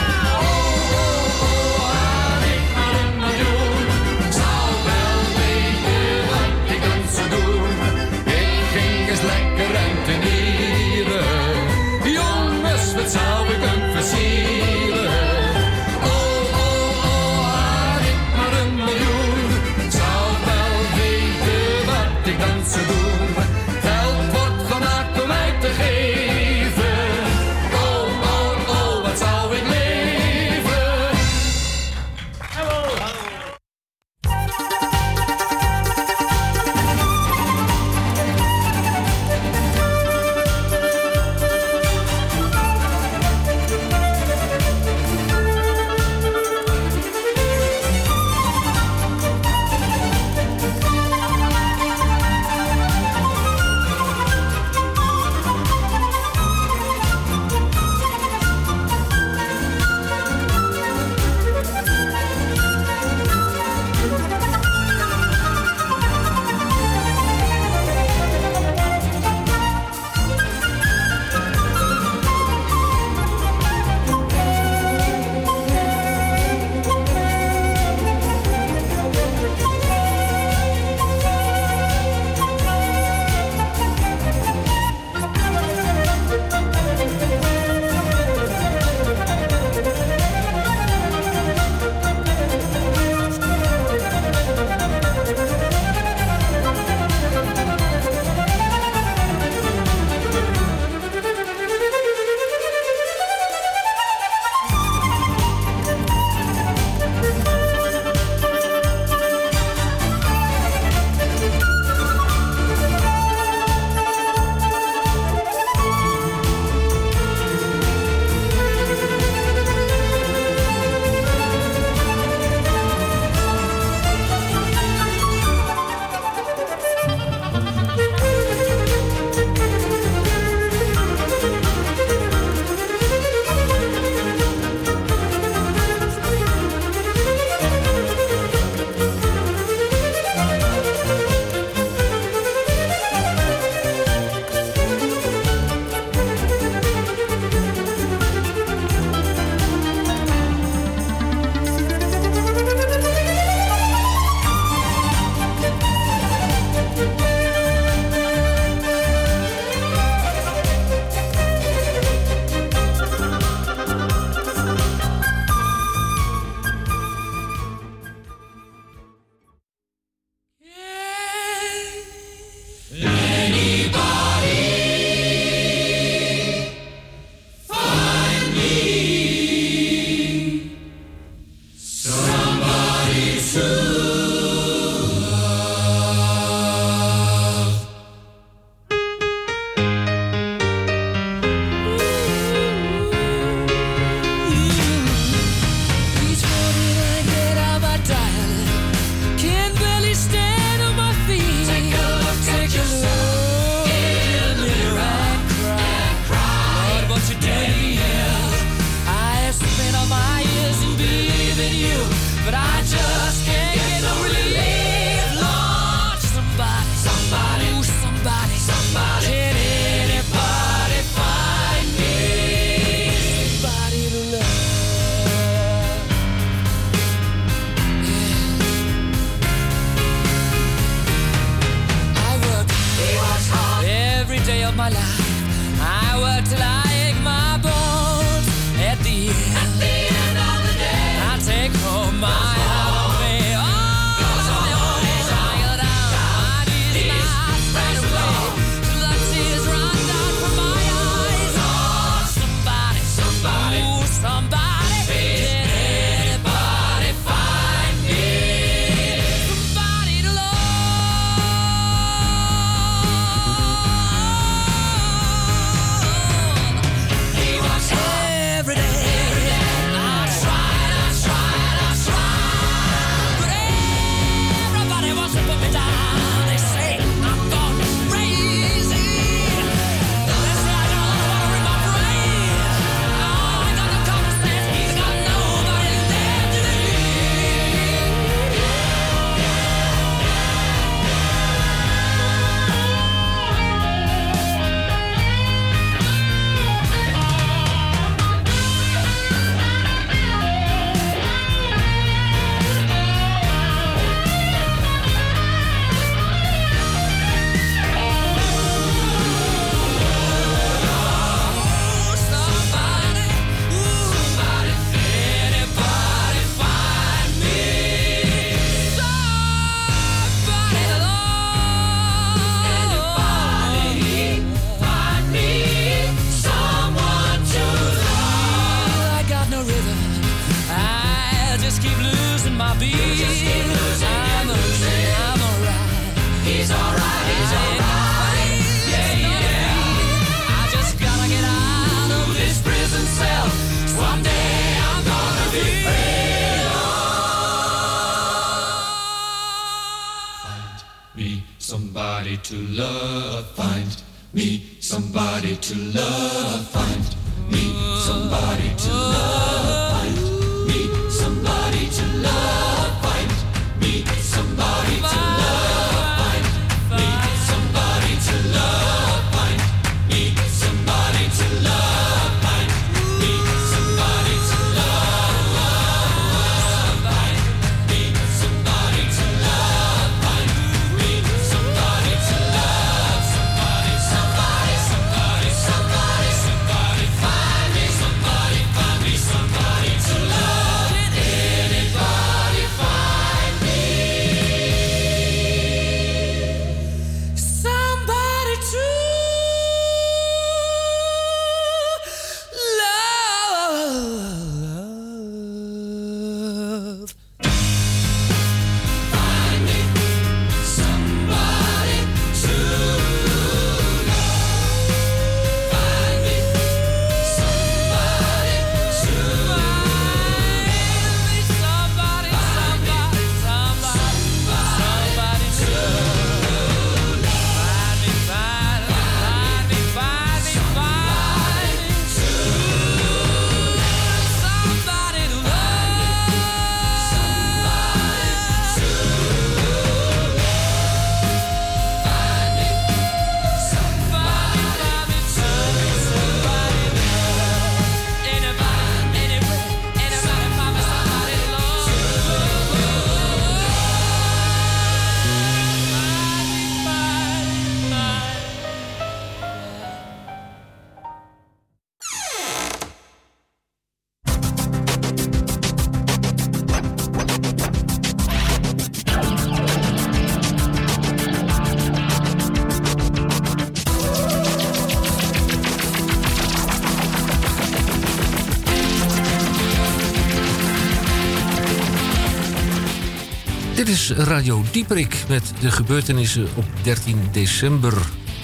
Is Radio Dieperik met de gebeurtenissen op 13 december.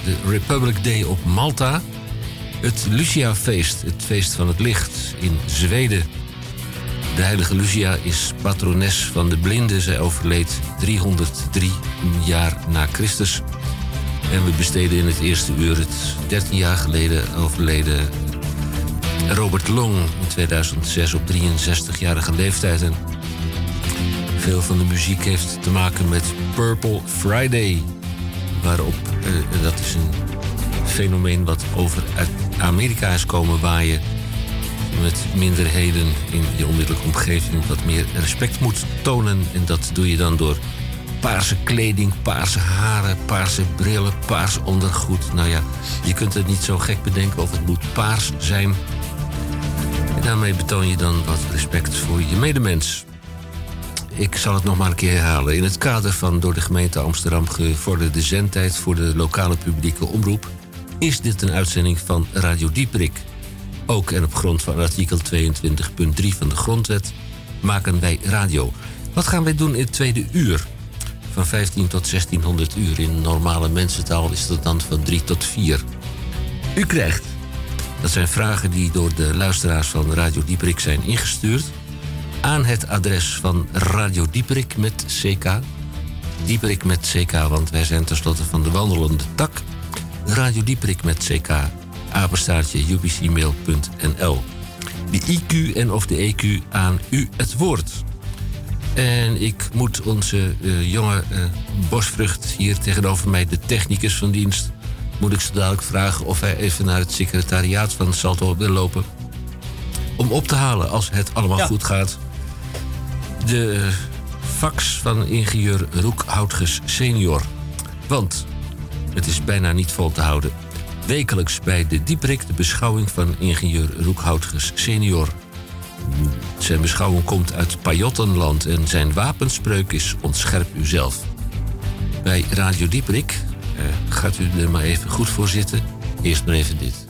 De Republic Day op Malta. Het Lucia-feest, het feest van het licht in Zweden. De heilige Lucia is patrones van de blinden. Zij overleed 303 jaar na Christus. En we besteden in het eerste uur het 13 jaar geleden overleden Robert Long in 2006 op 63-jarige leeftijd. En veel van de muziek heeft te maken met Purple Friday. Waarop, eh, dat is een fenomeen wat over uit Amerika is komen waaien. Met minderheden in je onmiddellijke omgeving wat meer respect moet tonen. En dat doe je dan door paarse kleding, paarse haren, paarse brillen, paars ondergoed. Nou ja, je kunt het niet zo gek bedenken of het moet paars zijn. En daarmee betoon je dan wat respect voor je medemens. Ik zal het nog maar een keer herhalen. In het kader van door de gemeente Amsterdam gevorderde zendtijd voor de lokale publieke omroep is dit een uitzending van Radio Dieperik. Ook en op grond van artikel 22.3 van de Grondwet maken wij radio. Wat gaan wij doen in het tweede uur? Van 15 tot 1600 uur. In normale mensentaal is dat dan van 3 tot 4. U krijgt. Dat zijn vragen die door de luisteraars van Radio Dieperik zijn ingestuurd aan het adres van Radio Dieperik met CK. Dieperik met CK, want wij zijn tenslotte van de wandelende tak. Radio Dieperik met CK, apenstaartje ubcmail.nl. De IQ en of de EQ aan u het woord. En ik moet onze eh, jonge eh, bosvrucht hier tegenover mij, de technicus van dienst... moet ik zo dadelijk vragen of hij even naar het secretariaat van Salto wil lopen... om op te halen, als het allemaal Ja. goed gaat... de eh, fax van ingenieur Roek Houtges senior. Want het is bijna niet vol te houden. Wekelijks bij de Dieprik de beschouwing van ingenieur Roek Houtges senior. Zijn beschouwing komt uit Pajottenland en zijn wapenspreuk is ontscherp uzelf. Bij Radio Dieprik eh, gaat u er maar even goed voor zitten. Eerst maar even dit.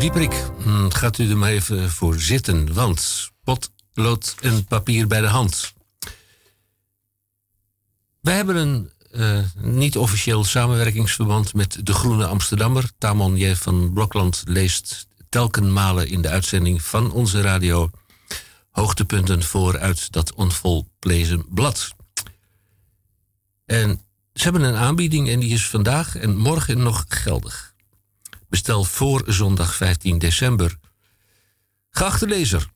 Radio Dieprik. Hm, Gaat u er maar even voor zitten, want potlood en papier bij de hand. Wij hebben een eh, niet-officieel samenwerkingsverband met de Groene Amsterdammer. Tamon J. van Blokland leest telkenmalen in de uitzending van onze radio hoogtepunten voor uit dat onvolplezen blad. En ze hebben een aanbieding en die is vandaag en morgen nog geldig. Bestel voor zondag 15 december. Geachte lezer,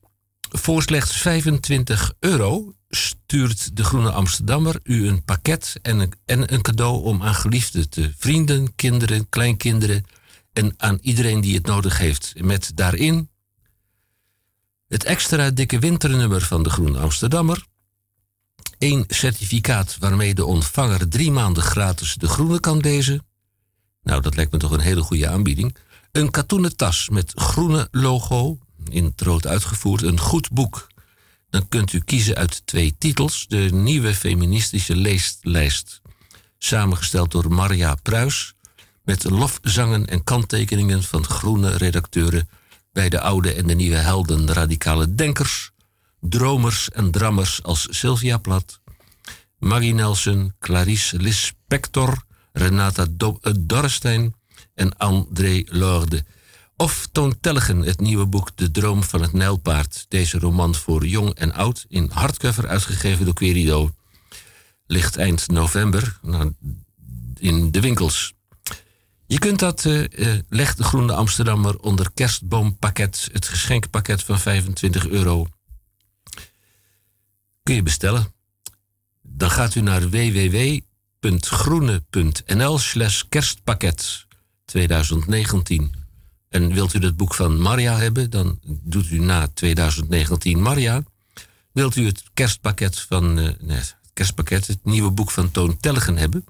voor slechts 25 euro stuurt de Groene Amsterdammer u een pakket en een, en een cadeau om aan geliefden te vrienden, kinderen, kleinkinderen en aan iedereen die het nodig heeft. Met daarin het extra dikke winternummer van de Groene Amsterdammer. Eén certificaat waarmee de ontvanger drie maanden gratis de groene kan lezen. Nou, dat lijkt me toch een hele goede aanbieding. Een katoenen tas met groene logo, in het rood uitgevoerd. Een goed boek. Dan kunt u kiezen uit twee titels. De nieuwe feministische leeslijst, samengesteld door Maria Pruis. Met lofzangen en kanttekeningen van groene redacteuren bij de oude en de nieuwe helden, radicale denkers, dromers en drammers als Sylvia Plath, Maggie Nelson, Clarice Lispector, Renata eh, Dorrestein en André Lorde. Of Toon Tellegen, het nieuwe boek De Droom van het Nijlpaard. Deze roman voor jong en oud, in hardcover uitgegeven door Querido. Ligt eind november nou, in de winkels. Je kunt dat, eh, eh, leg de Groene Amsterdammer onder kerstboompakket, het geschenkpakket van 25 euro. Kun je bestellen. Dan gaat u naar www.groene.nl slash kerstpakket 2019. En wilt u het boek van Maria hebben, dan doet u na 2019 Maria. Wilt u het kerstpakket van eh, het kerstpakket, het nieuwe boek van Toon Tellegen hebben,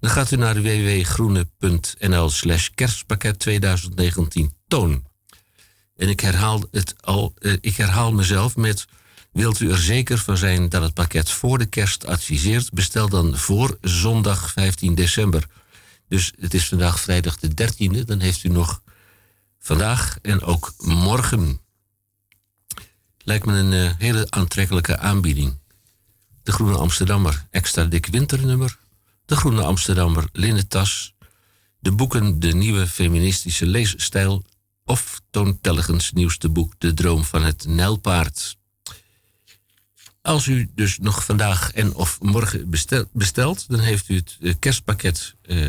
dan gaat u naar www.groene.nl slash kerstpakket 2019 Toon. En ik herhaal, het al, eh, ik herhaal mezelf met... Wilt u er zeker van zijn dat het pakket voor de kerst adviseert? Bestel dan voor zondag 15 december. Dus het is vandaag vrijdag de 13e. Dan heeft u nog vandaag en ook morgen. Lijkt me een eh, hele aantrekkelijke aanbieding. De Groene Amsterdammer extra dik winternummer. De Groene Amsterdammer linnen tas. De boeken De Nieuwe Feministische Leesstijl. Of Toon Tellegens nieuwste boek De Droom van het Nijlpaard. Als u dus nog vandaag en of morgen bestel- bestelt, dan heeft u het eh, kerstpakket eh,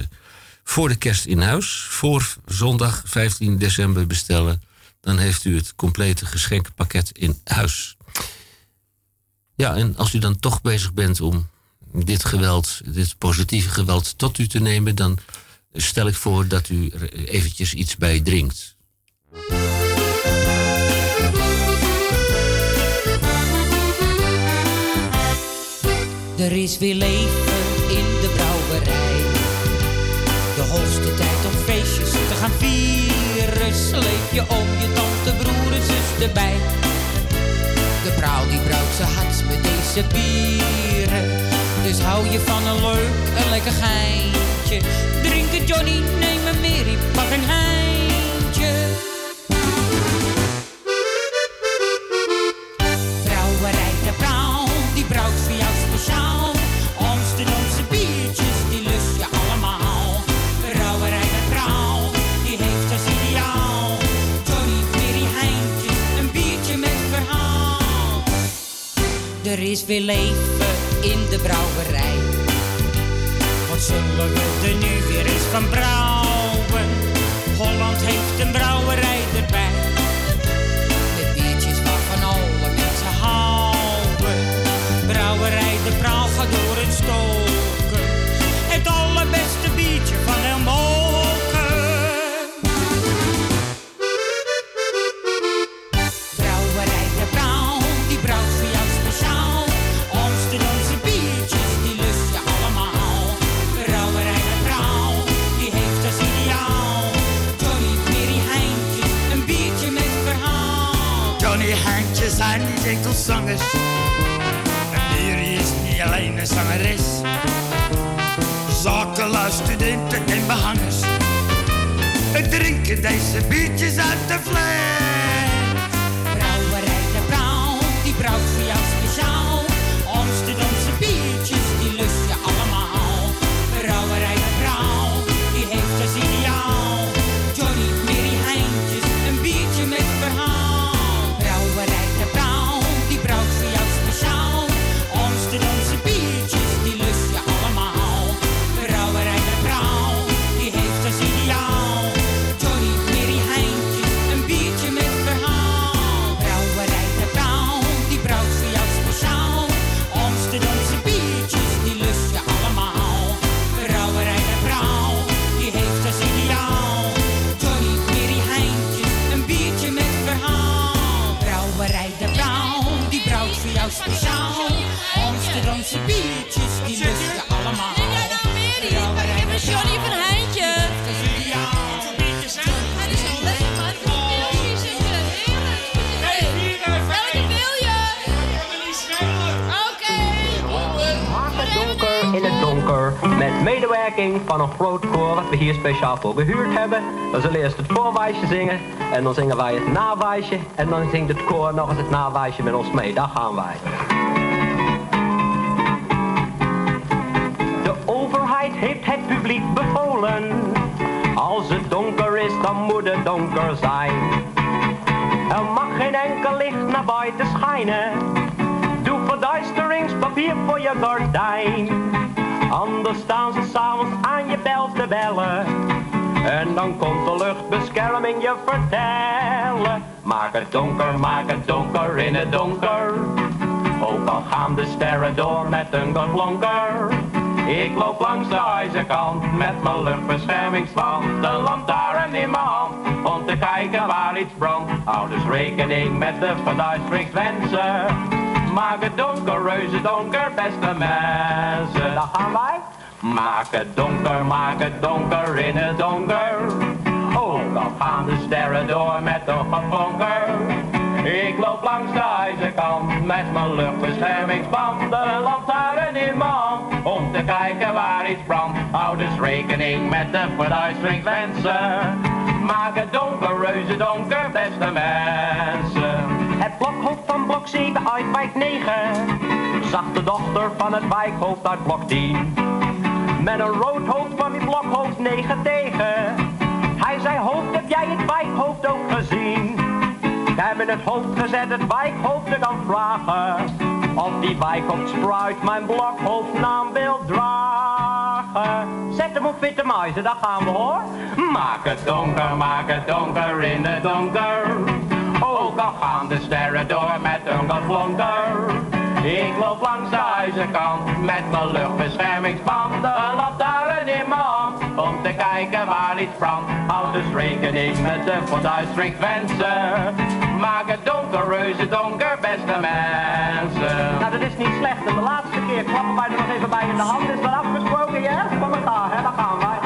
voor de kerst in huis. Voor zondag 15 december bestellen, dan heeft u het complete geschenkpakket in huis. Ja, en als u dan toch bezig bent om dit geweld, dit positieve geweld tot u te nemen, dan stel ik voor dat u er eventjes iets bij drinkt. Er is weer leven in de brouwerij. De hoogste tijd om feestjes te gaan vieren. Sleep je om je tante, broer en zus erbij. De brouw die brouwt zijn hart met deze bieren. Dus hou je van een leuk en lekker geintje. Drink het Johnny, neem een Mary, pak een heintje. Er is weer leven in de brouwerij. Wat zullen we er nu weer eens van brouwen? Holland heeft een brouwerij erbij. Met biertjes waarvan alle mensen houden. Brouwerij de Praal gaat door en stoken. Het allerbeste biertje van heel En Mary is niet alleen een zangeres. Zakenlui, studenten en behangers. We drinken deze biertjes uit de fles. Van een groot koor wat we hier speciaal voor gehuurd hebben. We zullen eerst het voorwijsje zingen. En dan zingen wij het nawijsje. En dan zingt het koor nog eens het nawijsje met ons mee. Daar gaan wij. De overheid heeft het publiek bevolen. Als het donker is, dan moet het donker zijn. Er mag geen enkel licht naar buiten schijnen. Doe verduisteringspapier voor je gordijn. Anders staan ze s'avonds aan je bel te bellen. En dan komt de luchtbescherming je vertellen. Maak het donker, maak het donker in het donker. Ook al gaan de sterren door met een geklonker. Ik loop langs de ijzerkant met mijn luchtbeschermingsband. De lantaarn in mijn hand om te kijken waar iets brandt. Hou dus rekening met de verduisteringswensen. Maak het donker, reuze donker, beste mensen. Daar gaan wij. Maak het donker, maak het donker in het donker. Ook al gaan de sterren door met een geklonker. Ik loop langs de ijzerkant met mijn luchtbeschermingsband. De lantaarn in hand om te kijken waar iets brandt. Hou dus rekening met de verduisteringswensen. Maak het donker, reuze donker, beste mensen. Blok 7 uit wijk 9 zag de dochter van het wijkhoofd uit blok 10. Met een rood hoofd kwam die blokhoofd 9 tegen. Hij zei, hoofd, heb jij het wijkhoofd ook gezien? We hebben het hoofd gezet, het wijkhoofd te kan vragen. Of die wijkhoofd spruit mijn blokhoofdnaam wil dragen. Zet hem op witte muizen, daar gaan we hoor. Maak het donker, maak het donker in het donker. Ook al gaan de sterren door met een geklonker. Ik loop langs de ijzerkant met mijn luchtbeschermingsband. Een in mijn hand om te kijken waar iets brandt. Houd dus rekening met de verduisteringswensen. Maak het donker, reuze donker, beste mensen. Nou, dat is niet slecht. De laatste keer klappen wij er nog even bij in de hand. Is dat afgesproken, ja? Kom maar daar, hè? Daar gaan wij.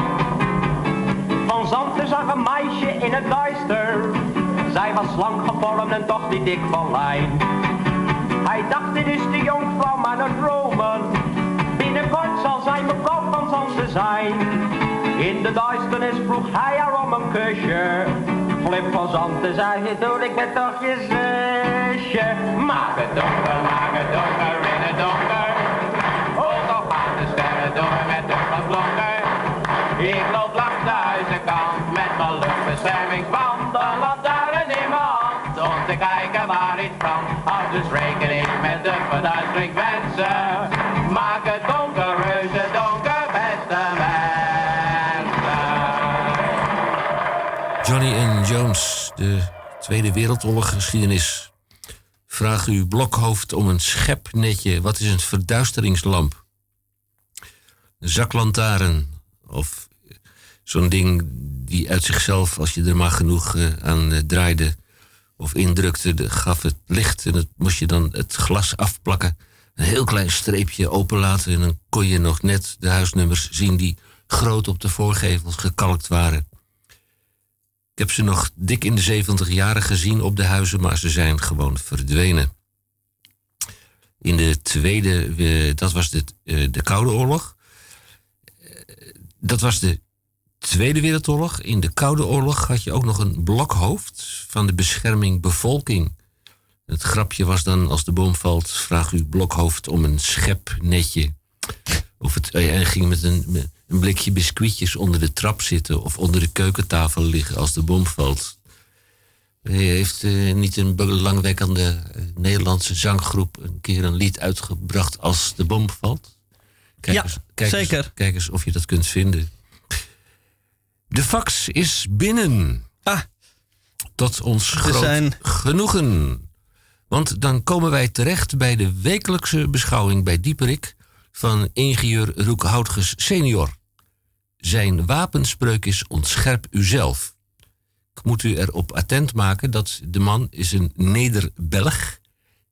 Van Zanten zag een meisje in het duister. Zij was slank gevormd en toch niet dik van lijn. Hij dacht, dit is de jonkvrouw maar het dromen. Binnenkort zal zij mevrouw van Zanten zijn. In de duisternis vroeg hij haar om een kusje. Flip van Zanten zei, doe ik ben toch je zusje. Maak het donker, maak het donker in het donker. Ook al gaan de sterren door met een geblonker. Ik loop langs de huizenkant met mijn luchtbeschermingsband. Een iets brandt. Houd dus rekening met de verduisteringswensen. Maak het donker, reuze donker, beste mensen. Johnny en Jones, de Tweede Wereldoorlog geschiedenis. Vraag uw blokhoofd om een schepnetje. Wat is een verduisteringslamp? Een zaklantaarn. Of zo'n ding die uit zichzelf, als je er maar genoeg eh, aan eh, draaide of indrukte, de, gaf het licht. En dat moest je dan het glas afplakken. Een heel klein streepje openlaten. En dan kon je nog net de huisnummers zien die groot op de voorgevels gekalkt waren. Ik heb ze nog dik in de 70 jaren gezien op de huizen, maar ze zijn gewoon verdwenen. In de tweede, eh, dat was de, eh, de Koude Oorlog. Eh, dat was de Tweede Wereldoorlog, in de Koude Oorlog, had je ook nog een blokhoofd van de bescherming bevolking. Het grapje was dan, als de boom valt, vraag uw blokhoofd om een schepnetje. Of het, eh, en ging met een, met een blikje biscuitjes onder de trap zitten of onder de keukentafel liggen als de bom valt. Hij heeft eh, niet een belangwekkende eh, Nederlandse zanggroep een keer een lied uitgebracht als de bom valt? Kijk Ja, eens, kijk zeker. Eens, kijk eens of je dat kunt vinden. De fax is binnen. Ah. Tot ons groot zijn- genoegen. Want dan komen wij terecht bij de wekelijkse beschouwing bij Dieperik van ingenieur Roek Houtges senior. Zijn wapenspreuk is ontscherp uzelf. Ik moet u erop attent maken dat de man is een Neder-Belg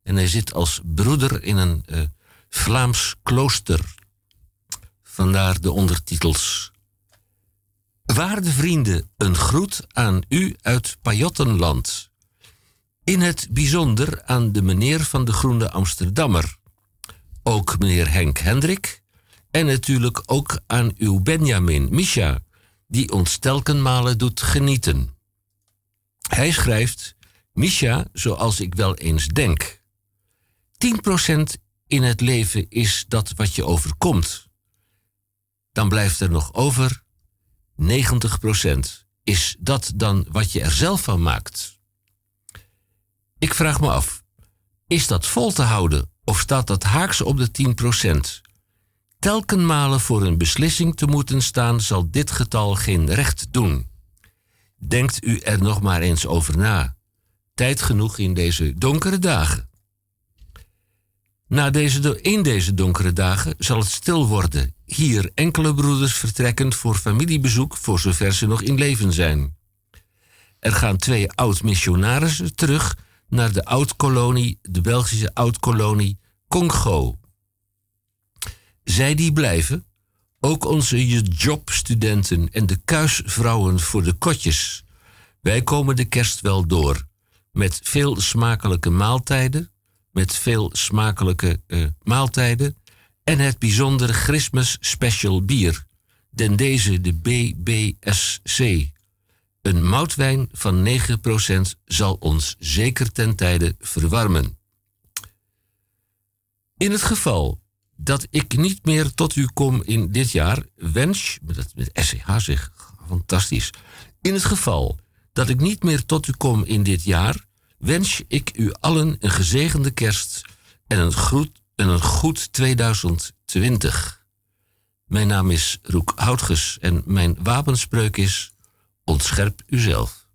en hij zit als broeder in een eh, Vlaams klooster. Vandaar de ondertitels. Waarde vrienden, een groet aan u uit Pajottenland. In het bijzonder aan de meneer van de Groene Amsterdammer. Ook meneer Henk Hendrik. En natuurlijk ook aan uw Benjamin, Misha, die ons telkenmalen doet genieten. Hij schrijft: Misha, zoals ik wel eens denk. 10% in het leven is dat wat je overkomt. Dan blijft er nog over 90%. Is dat dan wat je er zelf van maakt? Ik vraag me af, is dat vol te houden of staat dat haaks op de 10%? Telkenmalen voor een beslissing te moeten staan zal dit getal geen recht doen. Denkt u er nog maar eens over na. Tijd genoeg in deze donkere dagen. Na deze, in deze donkere dagen zal het stil worden. Hier enkele broeders vertrekkend voor familiebezoek voor zover ze nog in leven zijn. Er gaan twee oud-missionarissen terug naar de oud-kolonie, de Belgische oud-kolonie Congo. Zij die blijven, ook onze jobstudenten en de kuisvrouwen voor de kotjes. Wij komen de kerst wel door. Met veel smakelijke maaltijden, met veel smakelijke eh, maaltijden en het bijzondere Christmas Special bier. Den deze de BBSC. Een moutwijn van 9% zal ons zeker ten tijde verwarmen. In het geval dat ik niet meer tot u kom in dit jaar, wens, met, SCH zeg, fantastisch. In het geval dat ik niet meer tot u kom in dit jaar, wens ik u allen een gezegende kerst en een, groet, en een goed 2020. Mijn naam is Roek Houtges en mijn wapenspreuk is: ontscherp uzelf.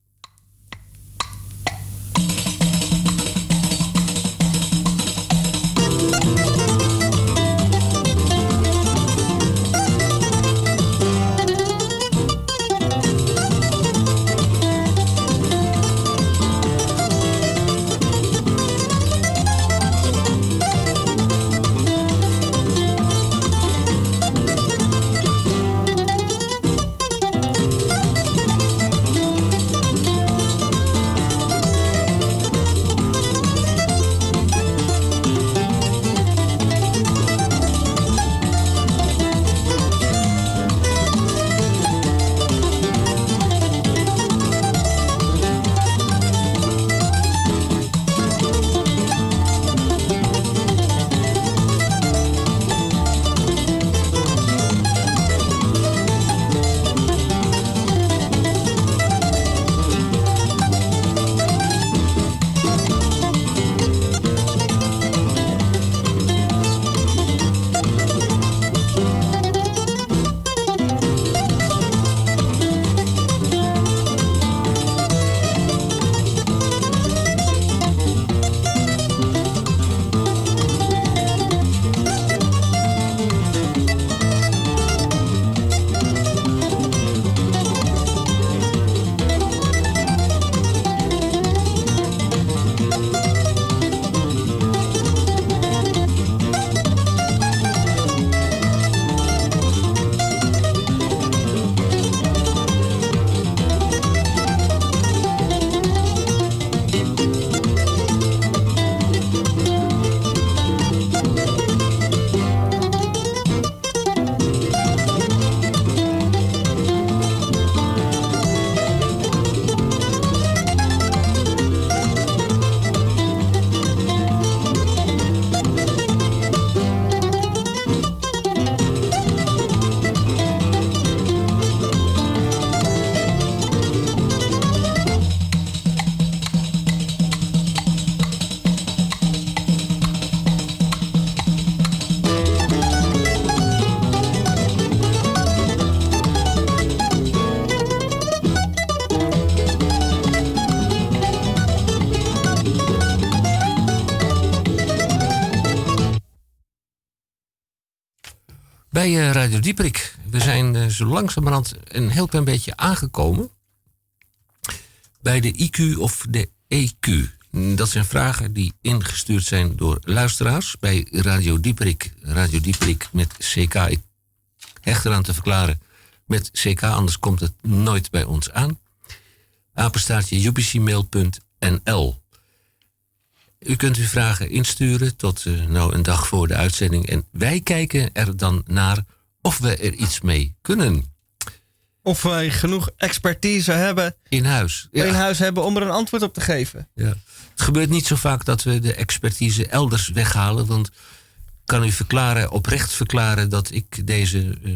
Eh, Radio Dieperik. We zijn eh, zo langzamerhand een heel klein beetje aangekomen. Bij de IQ of de EQ. Dat zijn vragen die ingestuurd zijn door luisteraars. Bij Radio Dieperik. Radio Dieperik met CK. Ik hecht eraan te verklaren met CK, anders komt het nooit bij ons aan. Apenstaartje U kunt uw vragen insturen tot eh, nou een dag voor de uitzending. En wij kijken er dan naar of we er iets mee kunnen. Of wij genoeg expertise hebben. In huis. In huis hebben om er een antwoord op te geven. Ja. Het gebeurt niet zo vaak dat we de expertise elders weghalen. Want ik kan u verklaren, oprecht verklaren, dat ik deze eh,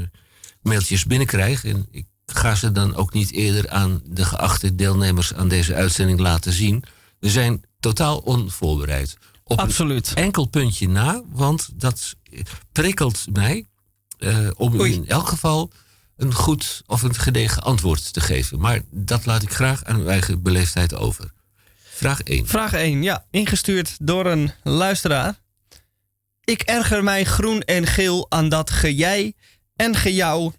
mailtjes binnenkrijg. En ik ga ze dan ook niet eerder aan de geachte deelnemers aan deze uitzending laten zien. We zijn totaal onvoorbereid. Op Absoluut. een enkel puntje na, want dat prikkelt mij eh, om u in elk geval een goed of een gedegen antwoord te geven. Maar dat laat ik graag aan uw eigen beleefdheid over. Vraag 1. Vraag 1, ja, ingestuurd door een luisteraar. Ik erger mij groen en geel aan dat gejij en gejouw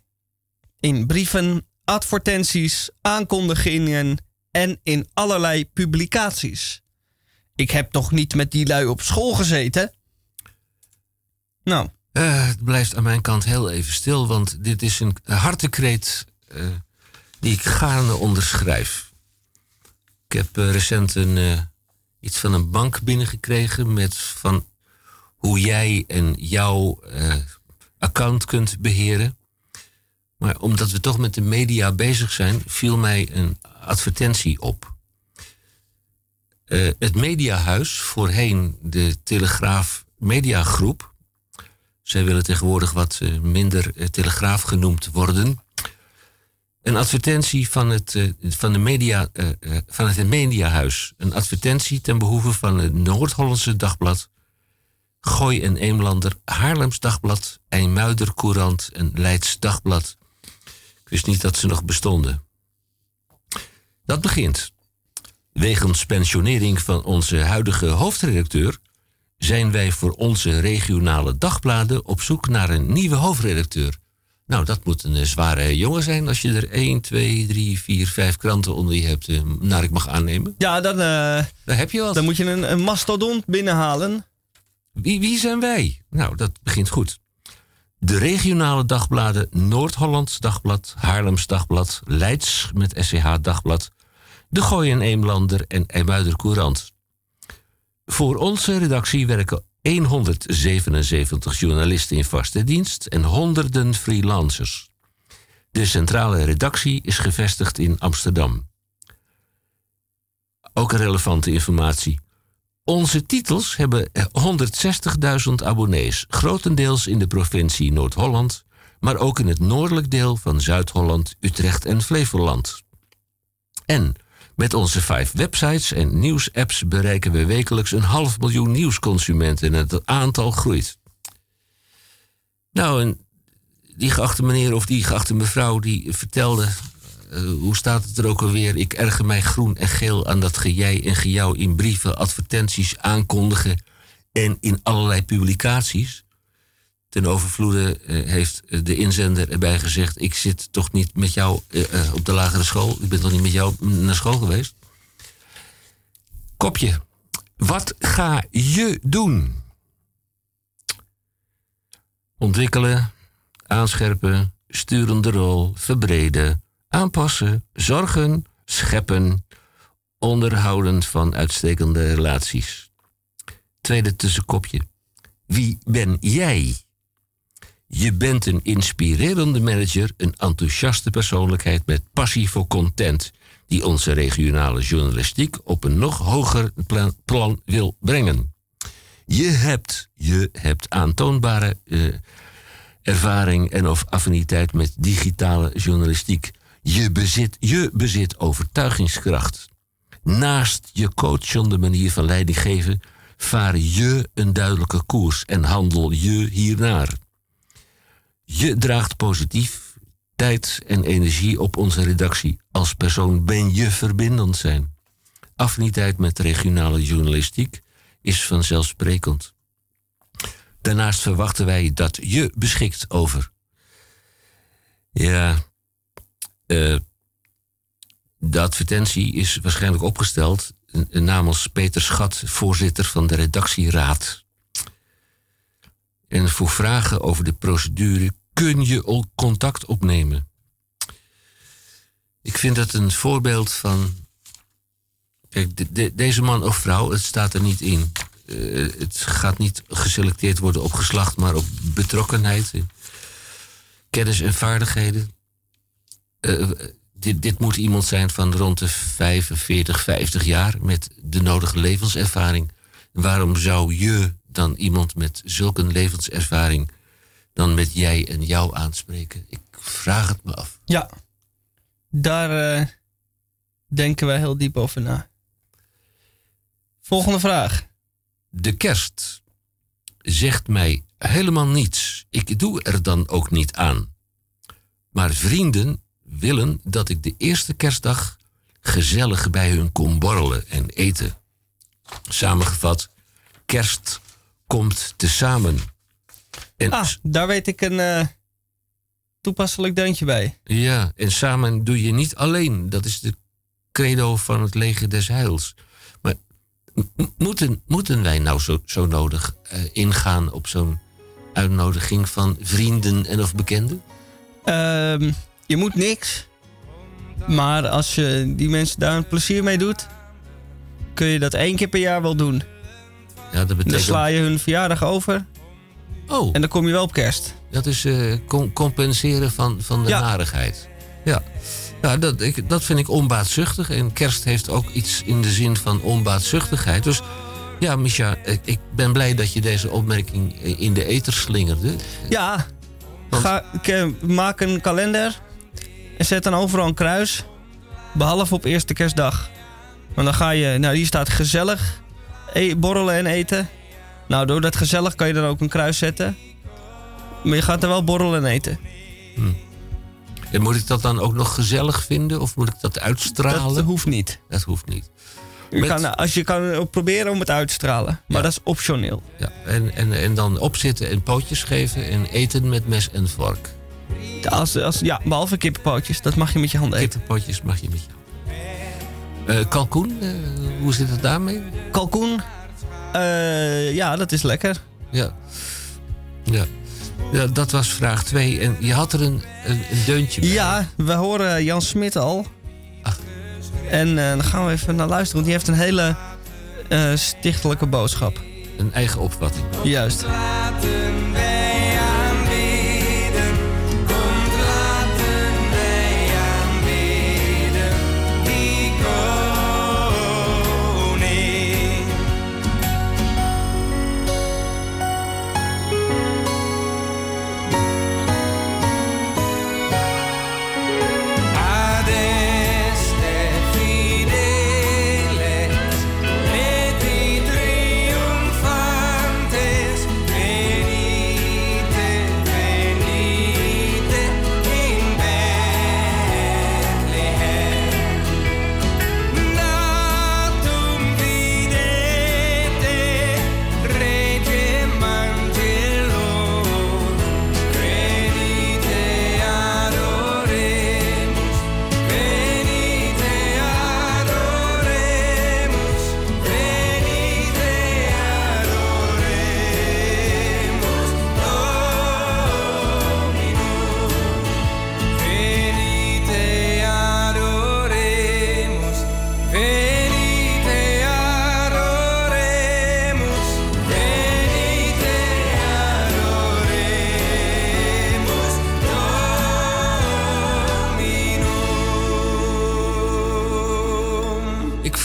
in brieven, advertenties, aankondigingen en in allerlei publicaties. Ik heb toch niet met die lui op school gezeten? Nou, Eh, het blijft aan mijn kant heel even stil, want dit is een hartekreet eh, die ik gaarne onderschrijf. Ik heb eh, recent een, iets van een bank binnengekregen met van hoe jij en jouw account kunt beheren. Maar omdat we toch met de media bezig zijn, viel mij een advertentie op. Eh, het Mediahuis, voorheen de Telegraaf Mediagroep. Zij willen tegenwoordig wat eh, minder eh, Telegraaf genoemd worden. Een advertentie van het, van de media, van het Mediahuis. Een advertentie ten behoeve van het Noord-Hollandse Dagblad. Gooi en Eemlander, Haarlems Dagblad, IJmuider Courant en Leids Dagblad. Ik wist niet dat ze nog bestonden. Dat begint. Wegens pensionering van onze huidige hoofdredacteur zijn wij voor onze regionale dagbladen op zoek naar een nieuwe hoofdredacteur. Nou, dat moet een eh, zware jongen zijn als je er 1, 2, 3, 4, 5 kranten onder je hebt, eh, naar ik mag aannemen. ja, dan, eh, Daar heb je wat. dan moet je een, een mastodont binnenhalen. Wie, wie zijn wij? Nou, dat begint goed. De regionale dagbladen Noord-Hollands Dagblad, Haarlems Dagblad, Leids met SCH Dagblad, De Gooi en Eemlander en IJmuider Courant. Voor onze redactie werken 177 journalisten in vaste dienst en honderden freelancers. De centrale redactie is gevestigd in Amsterdam. Ook relevante informatie. Onze titels hebben 160.000 abonnees, grotendeels in de provincie Noord-Holland, maar ook in het noordelijk deel van Zuid-Holland, Utrecht en Flevoland. En met onze vijf websites en nieuwsapps bereiken we wekelijks een half miljoen nieuwsconsumenten en het aantal groeit. Nou, die geachte meneer of die geachte mevrouw die vertelde, eh, hoe staat het er ook alweer? Ik erger mij groen en geel aan dat gejij en gejouw in brieven, advertenties, aankondigen en in allerlei publicaties. Ten overvloede eh, heeft eh, de inzender erbij gezegd: Ik zit toch niet met jou eh, op de lagere school. Ik ben toch niet met jou naar school geweest? Kopje. Wat ga je doen? Ontwikkelen, aanscherpen, sturende rol, verbreden, aanpassen, zorgen, scheppen, onderhouden van uitstekende relaties. Tweede tussenkopje. Wie ben jij? Je bent een inspirerende manager, een enthousiaste persoonlijkheid met passie voor content, die onze regionale journalistiek op een nog hoger plan, wil brengen. Je hebt, je hebt aantoonbare eh, ervaring en of affiniteit met digitale journalistiek. Je bezit, je bezit overtuigingskracht. Naast je coachende manier van leiding geven, vaar je een duidelijke koers en handel je hiernaar. Je draagt positief tijd en energie op onze redactie. Als persoon ben je verbindend zijn. Affiniteit met regionale journalistiek is vanzelfsprekend. Daarnaast verwachten wij dat je beschikt over. Ja, eh, de advertentie is waarschijnlijk opgesteld namens Peter Schat, voorzitter van de redactieraad. En voor vragen over de procedure kun je al contact opnemen. Ik vind dat een voorbeeld van. Kijk, de- de- deze man of vrouw, het staat er niet in. Eh, het gaat niet geselecteerd worden op geslacht, maar op betrokkenheid, eh, kennis en vaardigheden. Eh, dit, dit moet iemand zijn van rond de 45, 50 jaar met de nodige levenservaring. Waarom zou je dan iemand met zulke levenservaring dan met jij en jou aanspreken? Ik vraag het me af. Ja, daar eh, denken wij heel diep over na. Volgende vraag. De kerst zegt mij helemaal niets. Ik doe er dan ook niet aan. Maar vrienden willen dat ik de eerste kerstdag gezellig bij hun kom borrelen en eten. Samengevat, kerst komt tezamen. En Ah, daar weet ik een eh, toepasselijk deuntje bij. Ja, en samen doe je niet alleen. Dat is de credo van het leger des heils. Maar moeten, moeten wij nou zo, zo nodig eh, ingaan op zo'n uitnodiging van vrienden en of bekenden? Ehm, je moet niks. Maar als je die mensen daar een plezier mee doet, kun je dat één keer per jaar wel doen. Ja, dat Dan betekent... sla je hun verjaardag over. Oh. En dan kom je wel op kerst. Dat is eh, com- compenseren van, van de Ja. narigheid. Ja, ja dat, ik, dat vind ik onbaatzuchtig. En kerst heeft ook iets in de zin van onbaatzuchtigheid. Dus ja, Misha, ik, ik ben blij dat je deze opmerking eh, in de ether slingerde. Ja, ga, ik, eh, maak een kalender en zet dan overal een kruis. Behalve op eerste kerstdag. Want dan ga je, nou hier staat gezellig e- borrelen en eten. Nou, door dat gezellig kan je dan ook een kruis zetten. Maar je gaat er wel borrelen en eten. En moet ik dat dan ook nog gezellig vinden? Of moet ik dat uitstralen? Dat hoeft niet. Dat hoeft niet. Je Met- kan, als je kan ook proberen om het uit te stralen. Maar dat is optioneel. Ja, en, en, en dan opzitten en pootjes geven en eten met mes en vork. Als, als, ja, behalve kippenpootjes. Dat mag je met je handen eten. Kippenpootjes mag je met je handen. Kalkoen, eh, hoe zit het daarmee? Kalkoen? Eh, ja, dat is lekker. Ja. Ja. ja, dat was vraag 2. En je had er een, een, een deuntje bij. Ja, we horen Jan Smit al. En eh, dan gaan we even naar luisteren, want die heeft een hele eh, stichtelijke boodschap. Een eigen opvatting. Juist.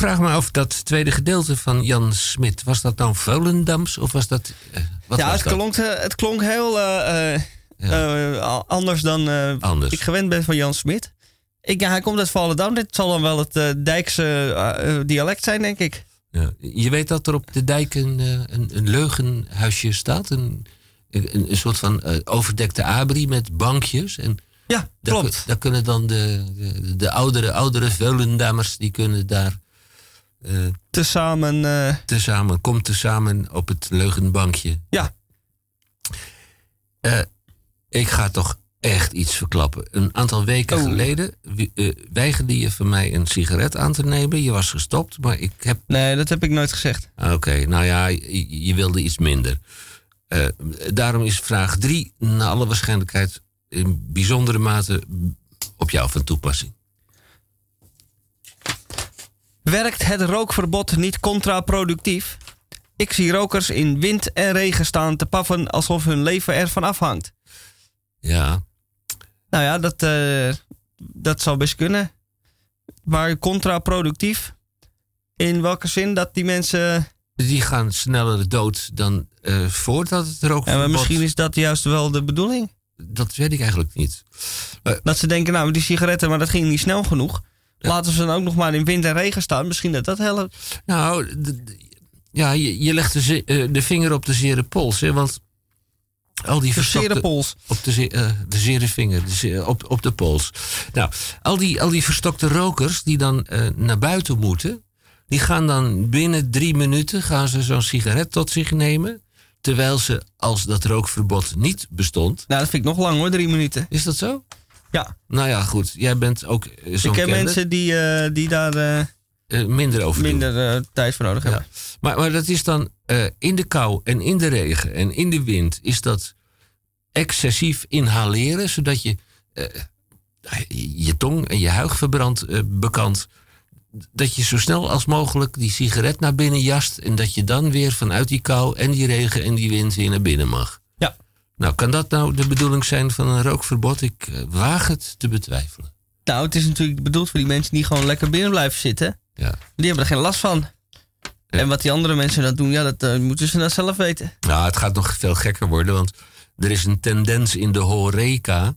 Vraag me af, dat tweede gedeelte van Jan Smit, was dat nou Volendams of was dat... eh, wat ja, was het dat? klonk, eh, het klonk heel eh, anders dan Anders. ik gewend ben van Jan Smit. Ik, ja, hij komt uit Volendam. Dit zal dan wel het Dijkse dialect zijn, denk ik. Ja. Je weet dat er op de dijk een, een, een leugenhuisje staat. Een, een, een soort van overdekte abri met bankjes. En ja, klopt. Daar kunnen dan de, de, de oudere, oudere Veulendammers, die kunnen daar... eh tezamen... tezamen, komt tezamen op het leugenbankje. Ja. Eh, ik ga toch echt iets verklappen. Een aantal weken Oh. geleden eh, weigerde je van mij een sigaret aan te nemen. Je was gestopt, maar ik heb... Nee, dat heb ik nooit gezegd. Oké, nou ja, je, je wilde iets minder. Eh, daarom is vraag 3 naar alle waarschijnlijkheid in bijzondere mate op jou van toepassing. Werkt het rookverbod niet contraproductief? Ik zie rokers in wind en regen staan te paffen alsof hun leven ervan afhangt. Ja, Nou ja, dat, eh, dat zou best kunnen. Maar contraproductief? In welke zin dat die mensen... die gaan sneller dood dan eh, voordat het Ja, rookverbod... maar misschien is dat juist wel de bedoeling. Dat weet ik eigenlijk niet. Dat ze denken, nou, die sigaretten, maar dat ging niet snel genoeg. Laten ze dan ook nog maar in wind en regen staan. Misschien dat dat helpt. Nou, ja, je, je legt de, eh, de vinger op de zere pols, hè, want al die De zere pols. Op de, eh, de zere vinger, de op, op de pols. Nou, al die, al die verstokte rokers die dan eh, naar buiten moeten, die gaan dan binnen drie minuten gaan ze zo'n sigaret tot zich nemen. Terwijl ze, als dat rookverbod niet bestond. Nou, dat vind ik nog lang hoor, drie minuten. Is dat zo? Ja. Nou ja, goed. Jij bent ook zo'n ik ken mensen die, eh, die daar eh, Eh, minder over doen. minder tijd voor nodig hebben. Maar, maar dat is dan in de kou en in de regen en in de wind is dat excessief inhaleren, zodat je je tong en je huig verbrandt eh, bekant. Dat je zo snel als mogelijk die sigaret naar binnen jast en dat je dan weer vanuit die kou en die regen en die wind weer naar binnen mag. Nou, kan dat nou de bedoeling zijn van een rookverbod? Ik eh, waag het te betwijfelen. Nou, het is natuurlijk bedoeld voor die mensen die gewoon lekker binnen blijven zitten. Ja. Die hebben er geen last van. En wat die andere mensen dan doen, ja, dat eh, moeten ze dan zelf weten. Nou, het gaat nog veel gekker worden, want er is een tendens in de horeca.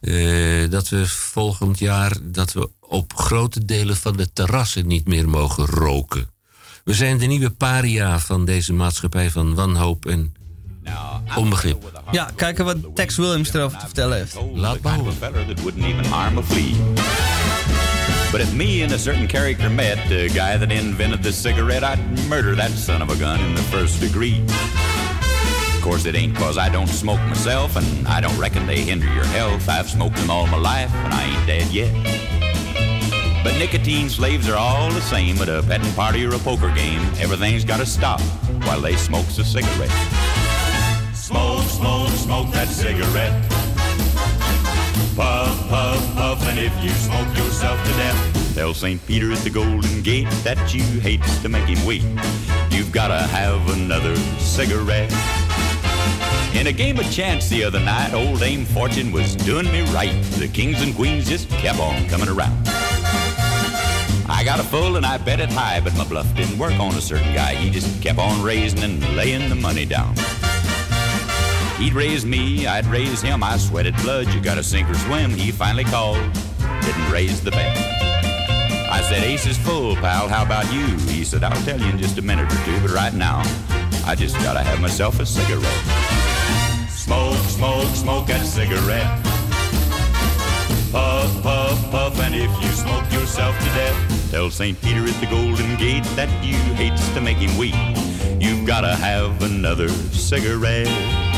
eh, dat we volgend jaar dat we op grote delen van de terrassen niet meer mogen roken. We zijn de nieuwe paria van deze maatschappij van wanhoop en onbegrip. Ja, kijken wat Tex Williams erover te vertellen heeft. Laat kind of a feller that wouldn't even harm a flea. But if me and a certain character met, the guy that invented the cigarette, I'd murder that son of a gun in the first degree. Of course, it ain't cause I don't smoke myself, and I don't reckon they hinder your health. I've smoked them all my life, and I ain't dead yet. But nicotine slaves are all the same at a petting party or a poker game. Everything's gotta stop while they smokes a cigarette. Smoke, smoke, smoke that cigarette. Puff, puff, puff, and if you smoke yourself to death, tell St. Peter at the Golden Gate that you hates to make him wait. You've gotta have another cigarette. In a game of chance the other night, old Dame Fortune was doing me right. The kings and queens just kept on coming around. I got a full and I bet it high, but my bluff didn't work on a certain guy. He just kept on raising and laying the money down. He'd raise me, I'd raise him. I sweated blood. You gotta sink or swim. He finally called, didn't raise the bet. I said, Ace is full, pal. How about you? He said, I'll tell you in just a minute or two, but right now, I just gotta have myself a cigarette. Smoke, smoke, smoke that cigarette. Puff, puff, puff, and if you smoke yourself to death, tell St. Peter at the Golden Gate that you hates to make him weep. You've gotta have another cigarette.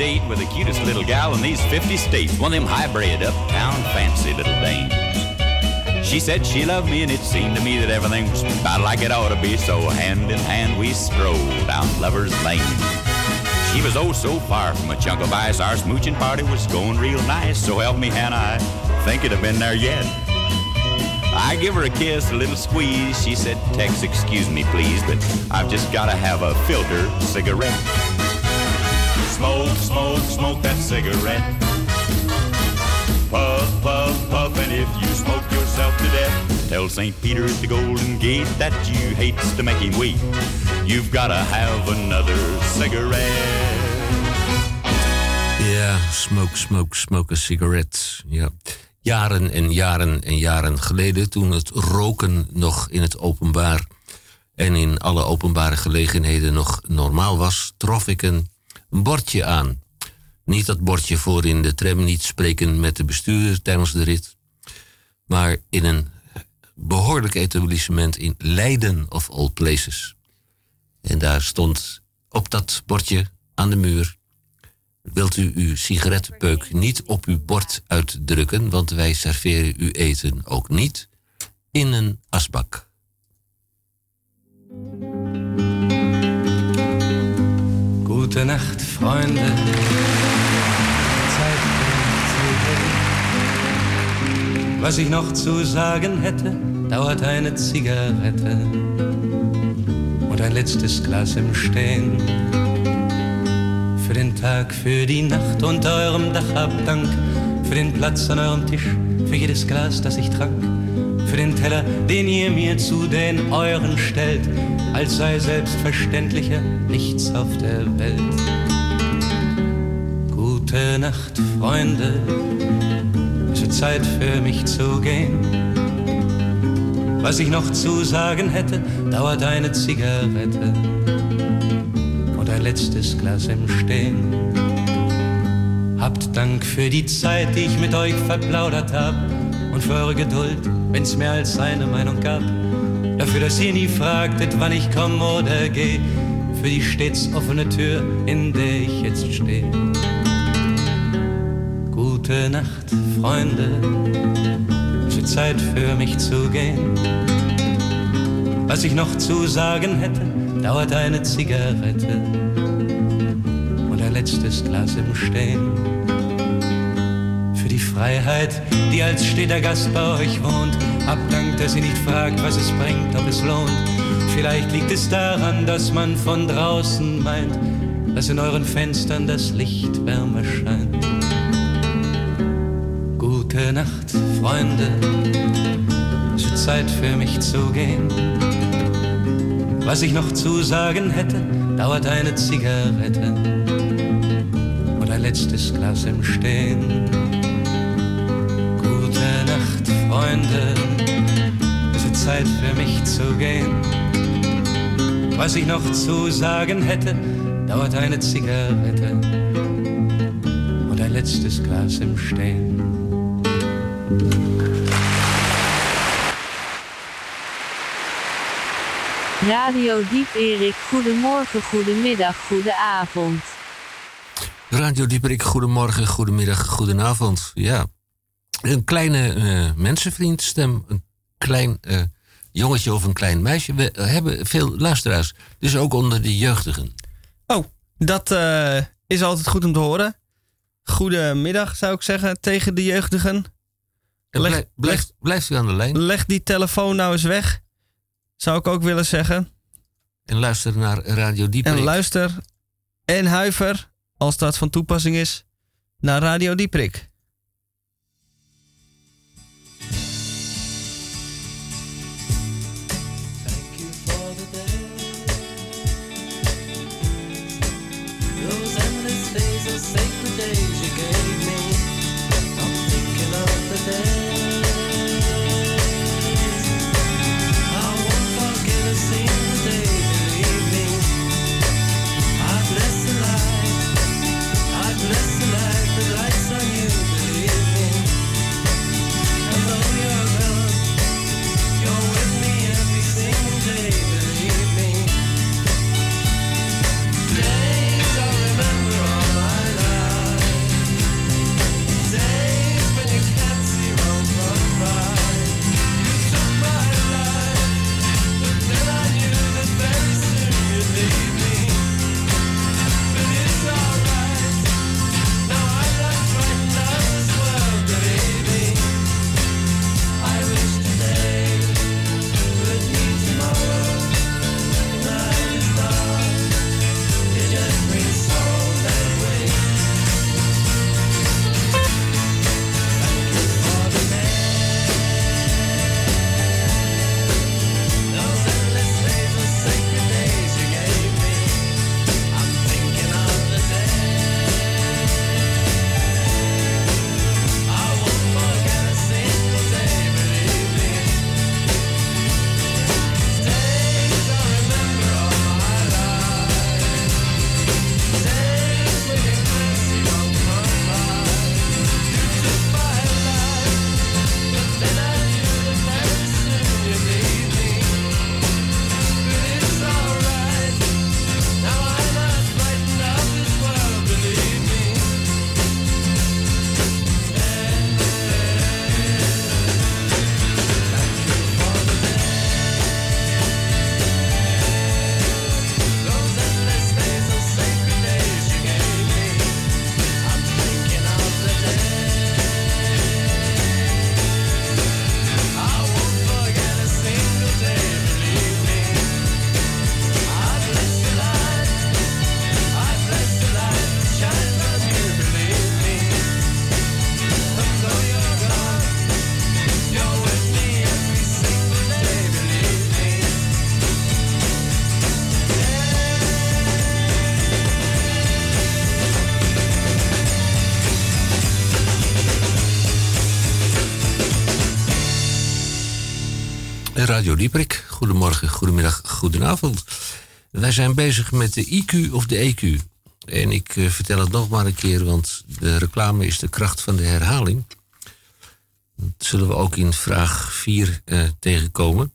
Date with the cutest little gal in these 50 states, one of them hybrid uptown fancy little dames. She said she loved me and it seemed to me that everything was about like it ought to be, so hand in hand we strolled down Lover's Lane. She was oh so far from a chunk of ice, our smooching party was going real nice, so help me Hannah, I think it'd have been there yet. I give her a kiss, a little squeeze. She said, Tex, excuse me, please, but I've just got to have a filter cigarette. Smoke, smoke, smoke that cigarette. Puff, puff, puff, and if you smoke tell St. Peter at the Golden Gate that you hates to make him weep. You've got to have another cigarette. Ja, smoke, smoke, smoke a cigarette. Ja. Jaren en jaren en jaren geleden, toen het roken nog in het openbaar en in alle openbare gelegenheden nog normaal was, trof ik een bordje aan. Niet dat bordje voor in de tram niet spreken met de bestuurder tijdens de rit, maar in een behoorlijk etablissement in Leiden of all places. En daar stond op dat bordje aan de muur. Wilt u uw sigarettenpeuk niet op uw bord uitdrukken, want wij serveren uw eten ook niet in een asbak. Gute Nacht, Freunde. Was ich noch zu sagen hätte, dauert eine Zigarette und ein letztes Glas im Stehen. Für den Tag, für die Nacht unter eurem Dach hab Dank, für den Platz an eurem Tisch, für jedes Glas, das ich trank, für den Teller, den ihr mir zu den euren stellt, als sei selbstverständlicher nichts auf der Welt. Gute Nacht, Freunde, wird Zeit für mich zu gehen. Was ich noch zu sagen hätte, dauert eine Zigarette und ein letztes Glas im Stehen. Habt Dank für die Zeit, die ich mit euch verplaudert hab und für eure Geduld, wenn's mehr als eine Meinung gab. Dafür, dass ihr nie fragtet, wann ich komm oder geh, für die stets offene Tür, in der ich jetzt stehe. Gute Nacht, Freunde, wird Zeit für mich zu gehen. Was ich noch zu sagen hätte, dauert eine Zigarette und ein letztes Glas im Stehen. Für die Freiheit, die als steter Gast bei euch wohnt, habt Dank, dass ihr nicht fragt, was es bringt, ob es lohnt. Vielleicht liegt es daran, dass man von draußen meint, dass in euren Fenstern das Licht wärmer scheint. Freunde, es wird Zeit für mich zu gehen. Was ich noch zu sagen hätte, dauert eine Zigarette und ein letztes Glas im Stehen. Gute Nacht, Freunde, es wird Zeit für mich zu gehen. Was ich noch zu sagen hätte, dauert eine Zigarette und ein letztes Glas im Stehen. Radio Diep Erik, goedemorgen, goedemiddag, goedenavond. Radio Dieperik, goedemorgen, goedemiddag, goedenavond. Ja, een kleine eh, mensenvriendstem, een klein eh, jongetje of een klein meisje. We hebben veel luisteraars, dus ook onder de jeugdigen. Oh, dat eh, is altijd goed om te horen. Goedemiddag zou ik zeggen tegen de jeugdigen. En blijft, blijft u aan de lijn Leg die telefoon nou eens weg. Zou ik ook willen zeggen. en luister naar Radio Dieperik. En luister en huiver, als dat van toepassing is, naar Radio Dieprik. Radio Dieprik. Goedemorgen, goedemiddag, goedenavond. Wij zijn bezig met de IQ of de EQ. En ik eh, vertel het nog maar een keer, want de reclame is de kracht van de herhaling. Dat zullen we ook in vraag 4 eh, tegenkomen.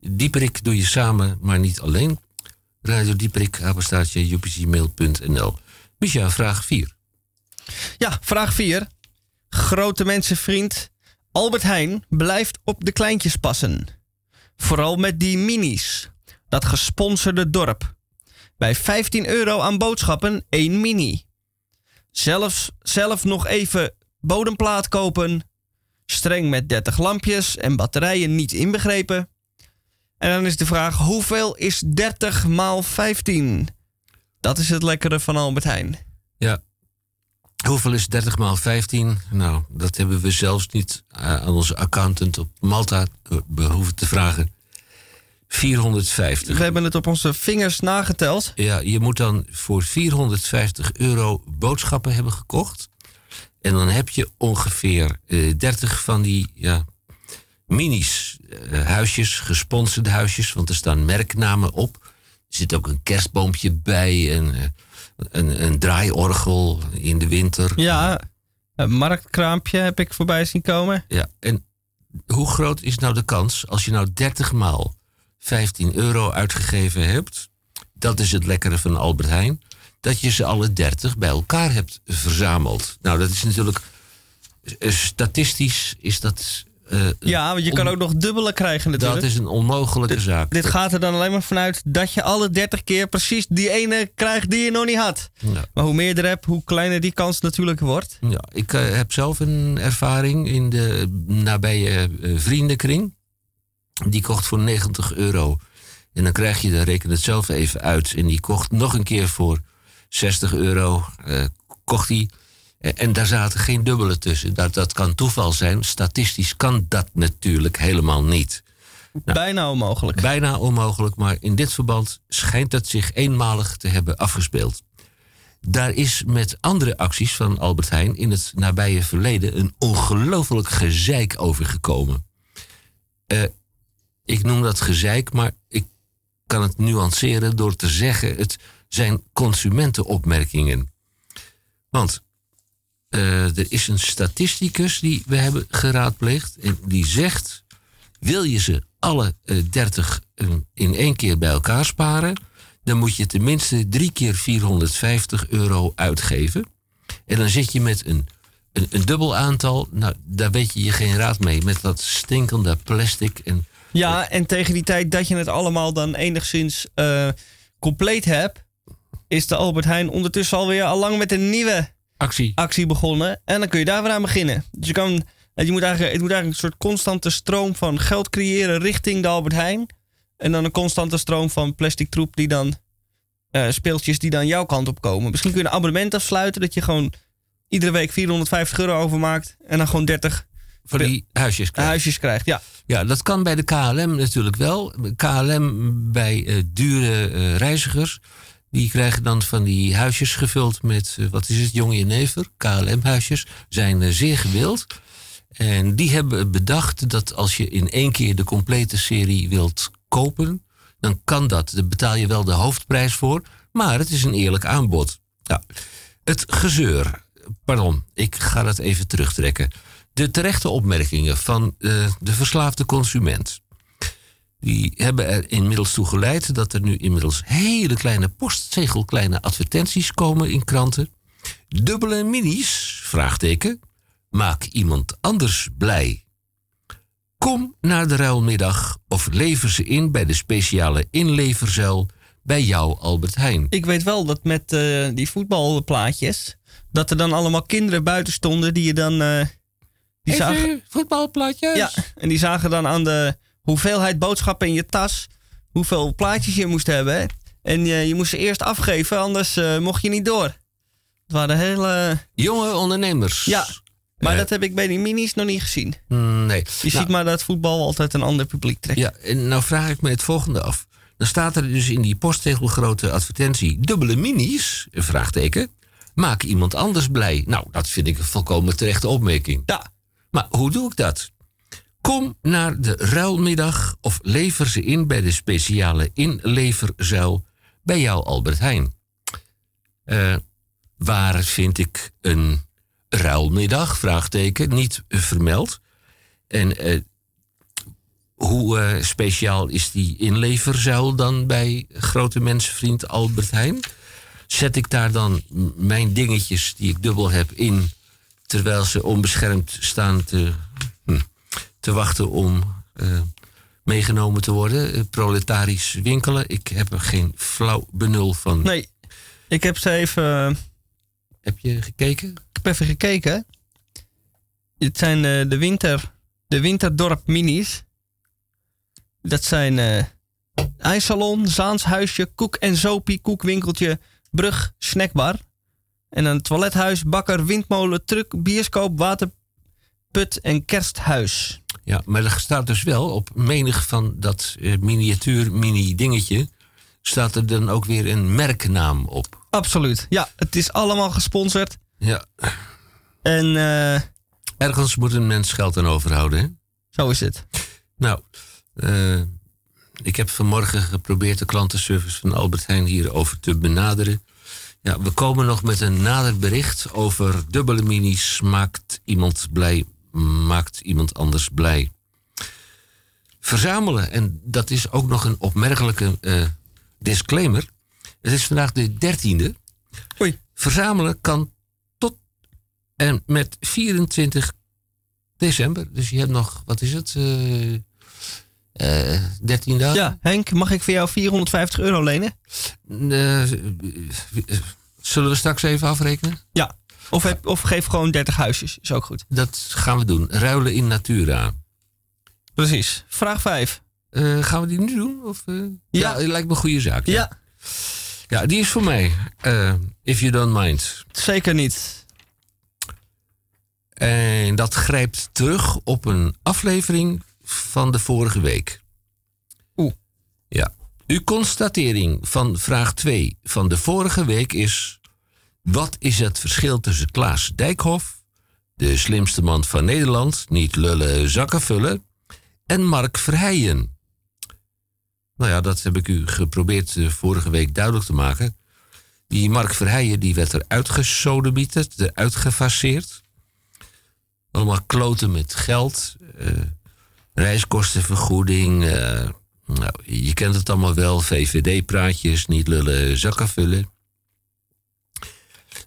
Dieperik doe je samen, maar niet alleen. Radio Dieperik, apenstaartje, upcmail.nl. Micha, vraag 4. Ja, vraag 4. Grote mensenvriend Albert Heijn blijft op de kleintjes passen. Vooral met die minis. Dat gesponsorde dorp. Bij 15 euro aan boodschappen één mini. Zelfs, zelf nog even bodemplaat kopen. Streng met 30 lampjes en batterijen niet inbegrepen. En dan is de vraag: hoeveel is 30 maal 15? Dat is het lekkere van Albert Heijn. Ja. Hoeveel is 30 maal 15? Nou, dat hebben we zelfs niet eh, aan onze accountant op Malta eh, behoeven te vragen. 450. We hebben het op onze vingers nageteld. Ja, je moet dan voor 450 euro boodschappen hebben gekocht. En dan heb je ongeveer eh, 30 van die ja, minis, eh, huisjes, gesponsorde huisjes, want er staan merknamen op. Er zit ook een kerstboompje bij en eh, een, een draaiorgel in de winter. Ja, een marktkraampje heb ik voorbij zien komen. Ja, en hoe groot is nou de kans als je nou 30 maal 15 euro uitgegeven hebt? Dat is het lekkere van Albert Heijn. Dat je ze alle 30 bij elkaar hebt verzameld. Nou, dat is natuurlijk. eh, Statistisch is dat. Eh, Ja, want je kan ook nog dubbele krijgen natuurlijk. Dat is een onmogelijke zaak. Dit gaat er dan alleen maar vanuit dat je alle 30 keer precies die ene krijgt die je nog niet had. Ja. Maar hoe meer je er hebt, hoe kleiner die kans natuurlijk wordt. Ja, ik eh, heb zelf een ervaring in de nabije eh, vriendenkring. Die kocht voor 90 euro. En dan krijg je, dan reken het zelf even uit. En die kocht nog een keer voor 60 euro. kocht hij. Eh, En daar zaten geen dubbele tussen. Dat, dat kan toeval zijn. Statistisch kan dat natuurlijk helemaal niet. Bijna onmogelijk. Bijna onmogelijk, maar in dit verband schijnt het zich eenmalig te hebben afgespeeld. Daar is met andere acties van Albert Heijn in het nabije verleden een ongelooflijk gezeik over gekomen. Eh, ik noem dat gezeik, maar ik kan het nuanceren door te zeggen: het zijn consumentenopmerkingen. Want er is een statisticus die we hebben geraadpleegd en die zegt: wil je ze alle eh, 30 eh, in één keer bij elkaar sparen, dan moet je tenminste drie keer 450 euro uitgeven. En dan zit je met een, een, dubbel aantal. Nou, daar weet je je geen raad mee. Met dat stinkende plastic. En, Ja, en tegen die tijd dat je het allemaal dan enigszins eh, compleet hebt, is de Albert Heijn ondertussen alweer al lang met een nieuwe actie. actie begonnen. En dan kun je daar weer aan beginnen. Dus je, kan, je moet eigenlijk, het moet eigenlijk een soort constante stroom van geld creëren richting de Albert Heijn. En dan een constante stroom van plastic troep die dan eh, speeltjes die dan jouw kant op komen. Misschien kun je een abonnement afsluiten dat je gewoon iedere week 450 euro overmaakt en dan gewoon 30 Voor die huisjes krijgt. huisjes krijgt. Ja. Ja, dat kan bij de KLM natuurlijk wel. KLM bij eh, dure eh, reizigers. Die krijgen dan van die huisjes gevuld met, eh, wat is het, jonge jenever. KLM-huisjes zijn eh, zeer gewild. En die hebben bedacht dat als je in één keer de complete serie wilt kopen, dan kan dat. Daar betaal je wel de hoofdprijs voor, maar het is een eerlijk aanbod. Nou, het gezeur. Pardon, ik ga dat even terugtrekken. De terechte opmerkingen van eh, de verslaafde consument. Die hebben er inmiddels toe geleid dat er nu inmiddels hele kleine postzegelkleine advertenties komen in kranten. Dubbele minis, vraagteken. Maak iemand anders blij. Kom naar de ruilmiddag of lever ze in bij de speciale inleverzuil bij jou Albert Heijn. Ik weet wel dat met eh, die voetbalplaatjes, dat er dan allemaal kinderen buiten stonden die je dan... eh, die Even zagen, voetbalplaatjes? ja, en die zagen dan aan de hoeveelheid boodschappen in je tas, hoeveel plaatjes je moest hebben. En je, je moest ze eerst afgeven, anders eh, mocht je niet door. Het waren hele... Jonge ondernemers. Ja, maar Eh. dat heb ik bij die minis nog niet gezien. Mm, Nee. Je Nou, ziet maar dat voetbal altijd een ander publiek trekt. Ja, en nou vraag ik me het volgende af. Dan staat er dus in die postzegelgrote advertentie... dubbele minis, een vraagteken. Maak iemand anders blij. Nou, dat vind ik een volkomen terechte opmerking. Ja. Maar hoe doe ik dat? Kom naar de ruilmiddag of lever ze in bij de speciale inleverzuil bij jou Albert Heijn. Eh, waar vind ik een ruilmiddag? Vraagteken, niet vermeld. En eh, hoe eh, speciaal is die inleverzuil dan bij grote mensenvriend Albert Heijn? Zet ik daar dan mijn dingetjes die ik dubbel heb in, terwijl ze onbeschermd staan te, te wachten om eh, meegenomen te worden? Eh, proletarisch winkelen? Ik heb er geen flauw benul van. Nee, ik heb ze even... Heb je gekeken? Ik heb even gekeken. Het zijn eh, de, winter, de Winterdorp Minis. Dat zijn eh ijssalon, Zaanshuisje, koek en zopie, koekwinkeltje, brug, snackbar. En een toilethuis, bakker, windmolen, truck, bioscoop, waterput en kersthuis. Ja, maar er staat dus wel op menig van dat eh, miniatuur mini-dingetje... staat er dan ook weer een merknaam op. Absoluut. Ja, het is allemaal gesponsord. Ja. En eh, Ergens moet een mens geld aan overhouden, hè? zo is het. Nou, eh, ik heb vanmorgen geprobeerd de klantenservice van Albert Heijn hierover te benaderen. Ja, we komen nog met een nader bericht over dubbele minis. Maakt iemand blij, maakt iemand anders blij. Verzamelen, en dat is ook nog een opmerkelijke eh, disclaimer. Het is vandaag de 13e. Oei. Verzamelen kan tot en met 24 december. Dus je hebt nog, wat is het? eh eh 13 dagen? Ja, Henk, mag ik voor jou 450 euro lenen? Eh, zullen we straks even afrekenen? Ja. Of, heb, of geef gewoon 30 huisjes, is ook goed. Dat gaan we doen. Ruilen in Natura. Precies. Vraag 5. gaan we die nu doen? Of, eh? ja. het lijkt me een goede zaak. Ja. Ja, die is voor mij. eh, if you don't mind. Zeker niet. En dat grijpt terug op een aflevering van de vorige week. Oeh. Ja. Uw constatering van vraag 2 van de vorige week is... Wat is het verschil tussen Klaas Dijkhoff, de slimste man van Nederland... niet lullen, zakken vullen, en Mark Verheijen? Nou ja, dat heb ik u geprobeerd eh, vorige week duidelijk te maken. Die Mark Verheijen die werd er eruit gefaseerd. Allemaal kloten met geld. eh, reiskostenvergoeding. eh, nou, je kent het allemaal wel. VVD-praatjes, niet lullen, zakken vullen.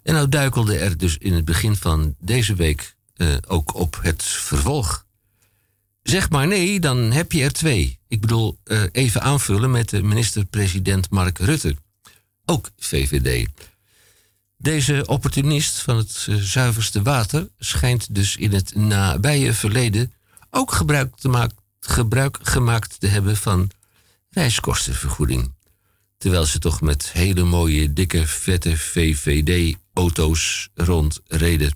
En nou duikelde er dus in het begin van deze week eh, ook op het vervolg. Zeg maar nee, dan heb je er twee. Ik bedoel, eh, even aanvullen met de minister-president Mark Rutte. Ook VVD. Deze opportunist van het eh, zuiverste water schijnt dus in het nabije verleden ook gebruik, te maak- gebruik gemaakt te hebben van reiskostenvergoeding. Terwijl ze toch met hele mooie, dikke, vette VVD-auto's rondreden.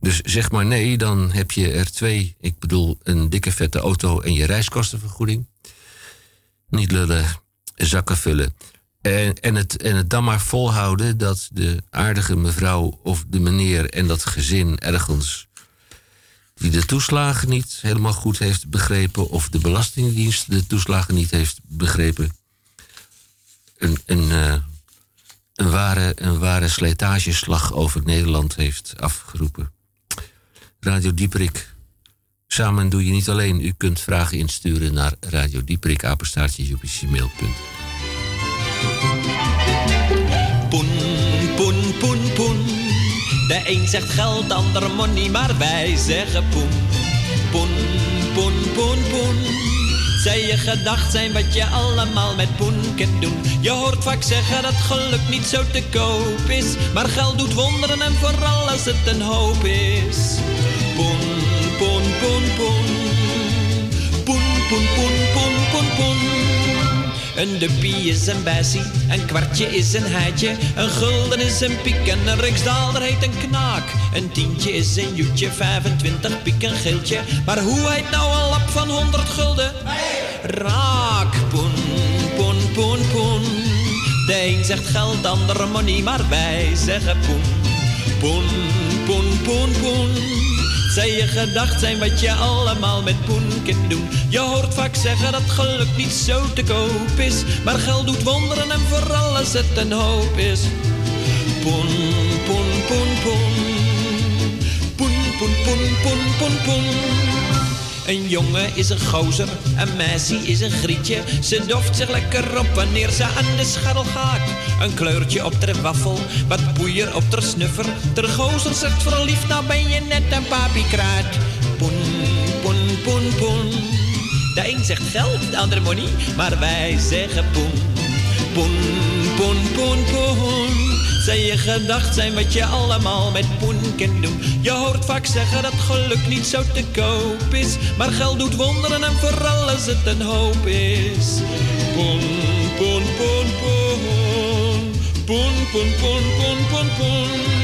Dus zeg maar nee, dan heb je er twee. Ik bedoel, een dikke, vette auto en je reiskostenvergoeding. Niet lullen, zakken vullen. En, en, het, en het dan maar volhouden dat de aardige mevrouw of de meneer en dat gezin ergens die de toeslagen niet helemaal goed heeft begrepen of de Belastingdienst de toeslagen niet heeft begrepen, een, een, eh, een, ware, een ware slijtageslag over Nederland heeft afgeroepen. Radio Dieperik, samen doe je niet alleen. U kunt vragen insturen naar Radio. Poen, poen, poen, poen. De een zegt geld, de ander money, maar wij zeggen poen. Poen, poen, poen, poen. Zij je gedacht zijn wat je allemaal met poen kunt doen. Je hoort vaak zeggen dat geluk niet zo te koop is. Maar geld doet wonderen en vooral als het een hoop is. Poen, poen, poen, poen. Poen, poen, poen, poen, poen, poen. Een duppie is een bessie, een kwartje is een heitje, een gulden is een piek en een riksdaalder heet een knaak. Een tientje is een joetje, 25 piek een geeltje, maar hoe heet nou een lap van 100 gulden? Raak, poen, poen, poen, poen. De een zegt geld, de ander money, maar wij zeggen poen. Poen, poen, poen, poen. Zij je gedacht zijn wat je allemaal met poen kunt doen. Je hoort vaak zeggen dat geluk niet zo te koop is. Maar geld doet wonderen en voor alles het een hoop is. Poen, poen, poen, poen. Poen, poen, poen, poen, poen, poen. Een jongen is een gozer, een meisje is een grietje. Ze doft zich lekker op wanneer ze aan de scharrel gaat. Een kleurtje op ter waffel, wat poeier op ter snuffer. Ter gozer zegt verliefd, nou ben je net een papiekraat. Poen, poen, poen, poen. De een zegt geld, de ander money, maar wij zeggen poen. Poen, poen, poen, poen. Zij je gedacht zijn wat je allemaal met poen kunt doen. Je hoort vaak zeggen dat geluk niet zo te koop is. Maar geld doet wonderen en voor alles het een hoop is. Poen, poen, poen, poen. Poen, poen, poen, poen, poen, poen.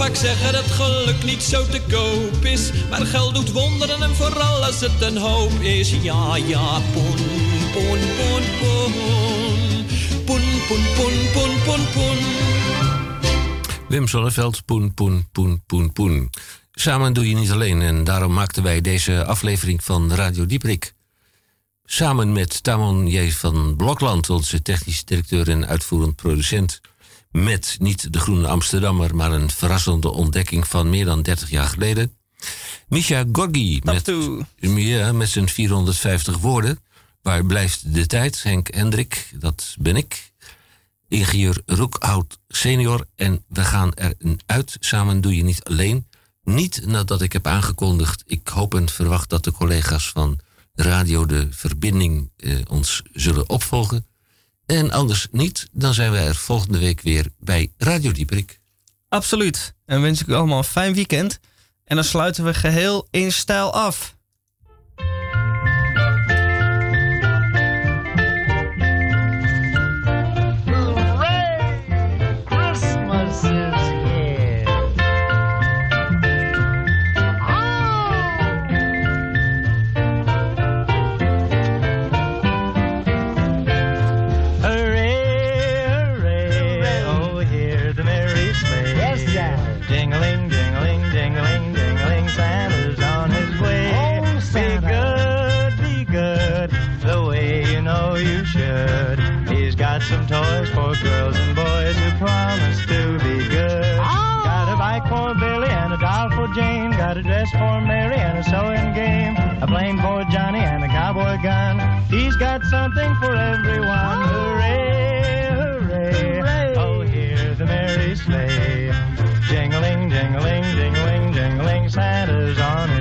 Vaak zeggen dat geluk niet zo te koop is. Maar geld doet wonderen en vooral als het een hoop is. Ja, ja, poen, poen, poen, poen. Poen, poen, poen, poen, poen, poen. Wim Sonneveld, poen, poen, poen, poen, poen. Samen doe je niet alleen en daarom maakten wij deze aflevering van Radio Dieprik. Samen met Tamon J. van Blokland, onze technische directeur en uitvoerend producent. Met niet de Groene Amsterdammer, maar een verrassende ontdekking van meer dan 30 jaar geleden. Misha Gorgi met, ja, met zijn 450 woorden. Waar blijft de tijd? Henk Hendrik, dat ben ik. Ingenieur Roekhout senior. En we gaan er een uit. Samen doe je niet alleen. Niet nadat ik heb aangekondigd. Ik hoop en verwacht dat de collega's van Radio De Verbinding eh, ons zullen opvolgen. En anders niet, dan zijn wij er volgende week weer bij Radio Dieprik. Absoluut. En wens ik u allemaal een fijn weekend. En dan sluiten we geheel in stijl af. For girls and boys who promise to be good. Oh. Got a bike for Billy and a doll for Jane. Got a dress for Mary and a sewing game. A plane for Johnny and a cowboy gun. He's got something for everyone. Oh. Hooray, hooray. Oh, hear the merry sleigh. Jingling, jingling, jingling, jingling. Santa's on his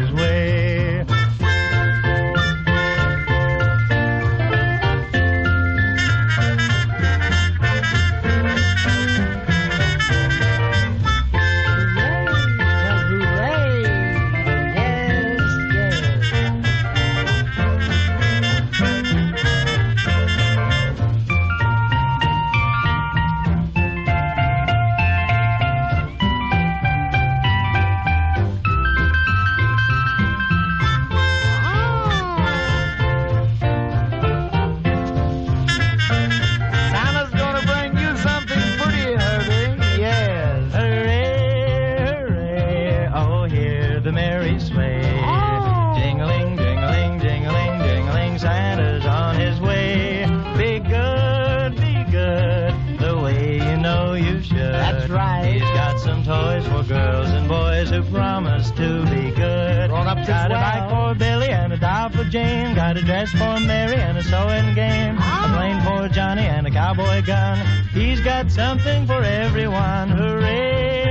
Jane. Got a dress for Mary and a sewing game. A ah. plane for Johnny and a cowboy gun. He's got something for everyone. Hooray!